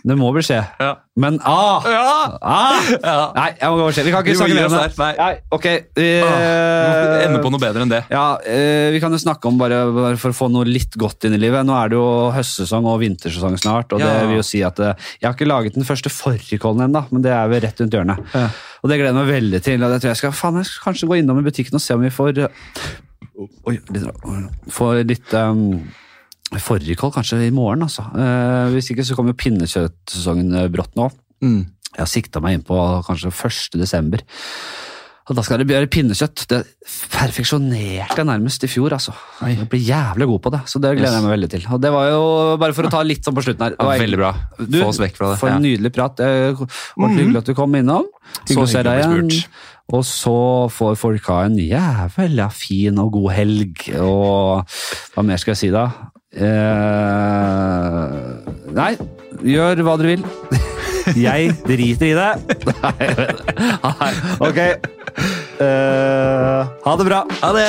Det må bli skje. Ja. Men ah! Ja. ah! Ja. Nei, jeg må gå over skje. Vi kan ikke vi snakke mer om det. Nei. Nei, ok. Vi må Eh, ende på noe bedre enn det. ja, uh, Vi kan jo snakke om, bare, bare for å få noe litt godt inn i livet. Nå er det jo høstsesong og vintersesong snart. og det vil jo si at uh, Jeg har ikke laget den første fårikålen ennå, men det er vel rett rundt hjørnet. Ja. Og det gleder jeg meg veldig til. og jeg tror jeg skal faen, jeg skal kanskje gå innom i butikken og se om vi får eh, Oi, litt, får litt um, fårikål kanskje i morgen, altså. Eh, hvis ikke så kommer jo pinnekjøttsesongen eh, brått nå. Mm. Jeg har sikta meg inn på kanskje 1. desember. Og da skal det bli pinnekjøtt. Det perfeksjonerte jeg nærmest i fjor, altså. Jeg blir jævlig god på det, så det gleder jeg meg veldig til. Og det var jo bare for å ta litt sånn på slutten her. Det Ja, var veldig bra. Du, Få oss vekk fra det. For en nydelig prat. var Ordentlig hyggelig at du kom innom. Så ser jeg igjen. Og så får folk ha en jævla fin og god helg. Og hva mer skal jeg si da? Eh, nei, gjør hva dere vil. Jeg driter i det. Nei, ok. Eh, ha det bra. Ha det!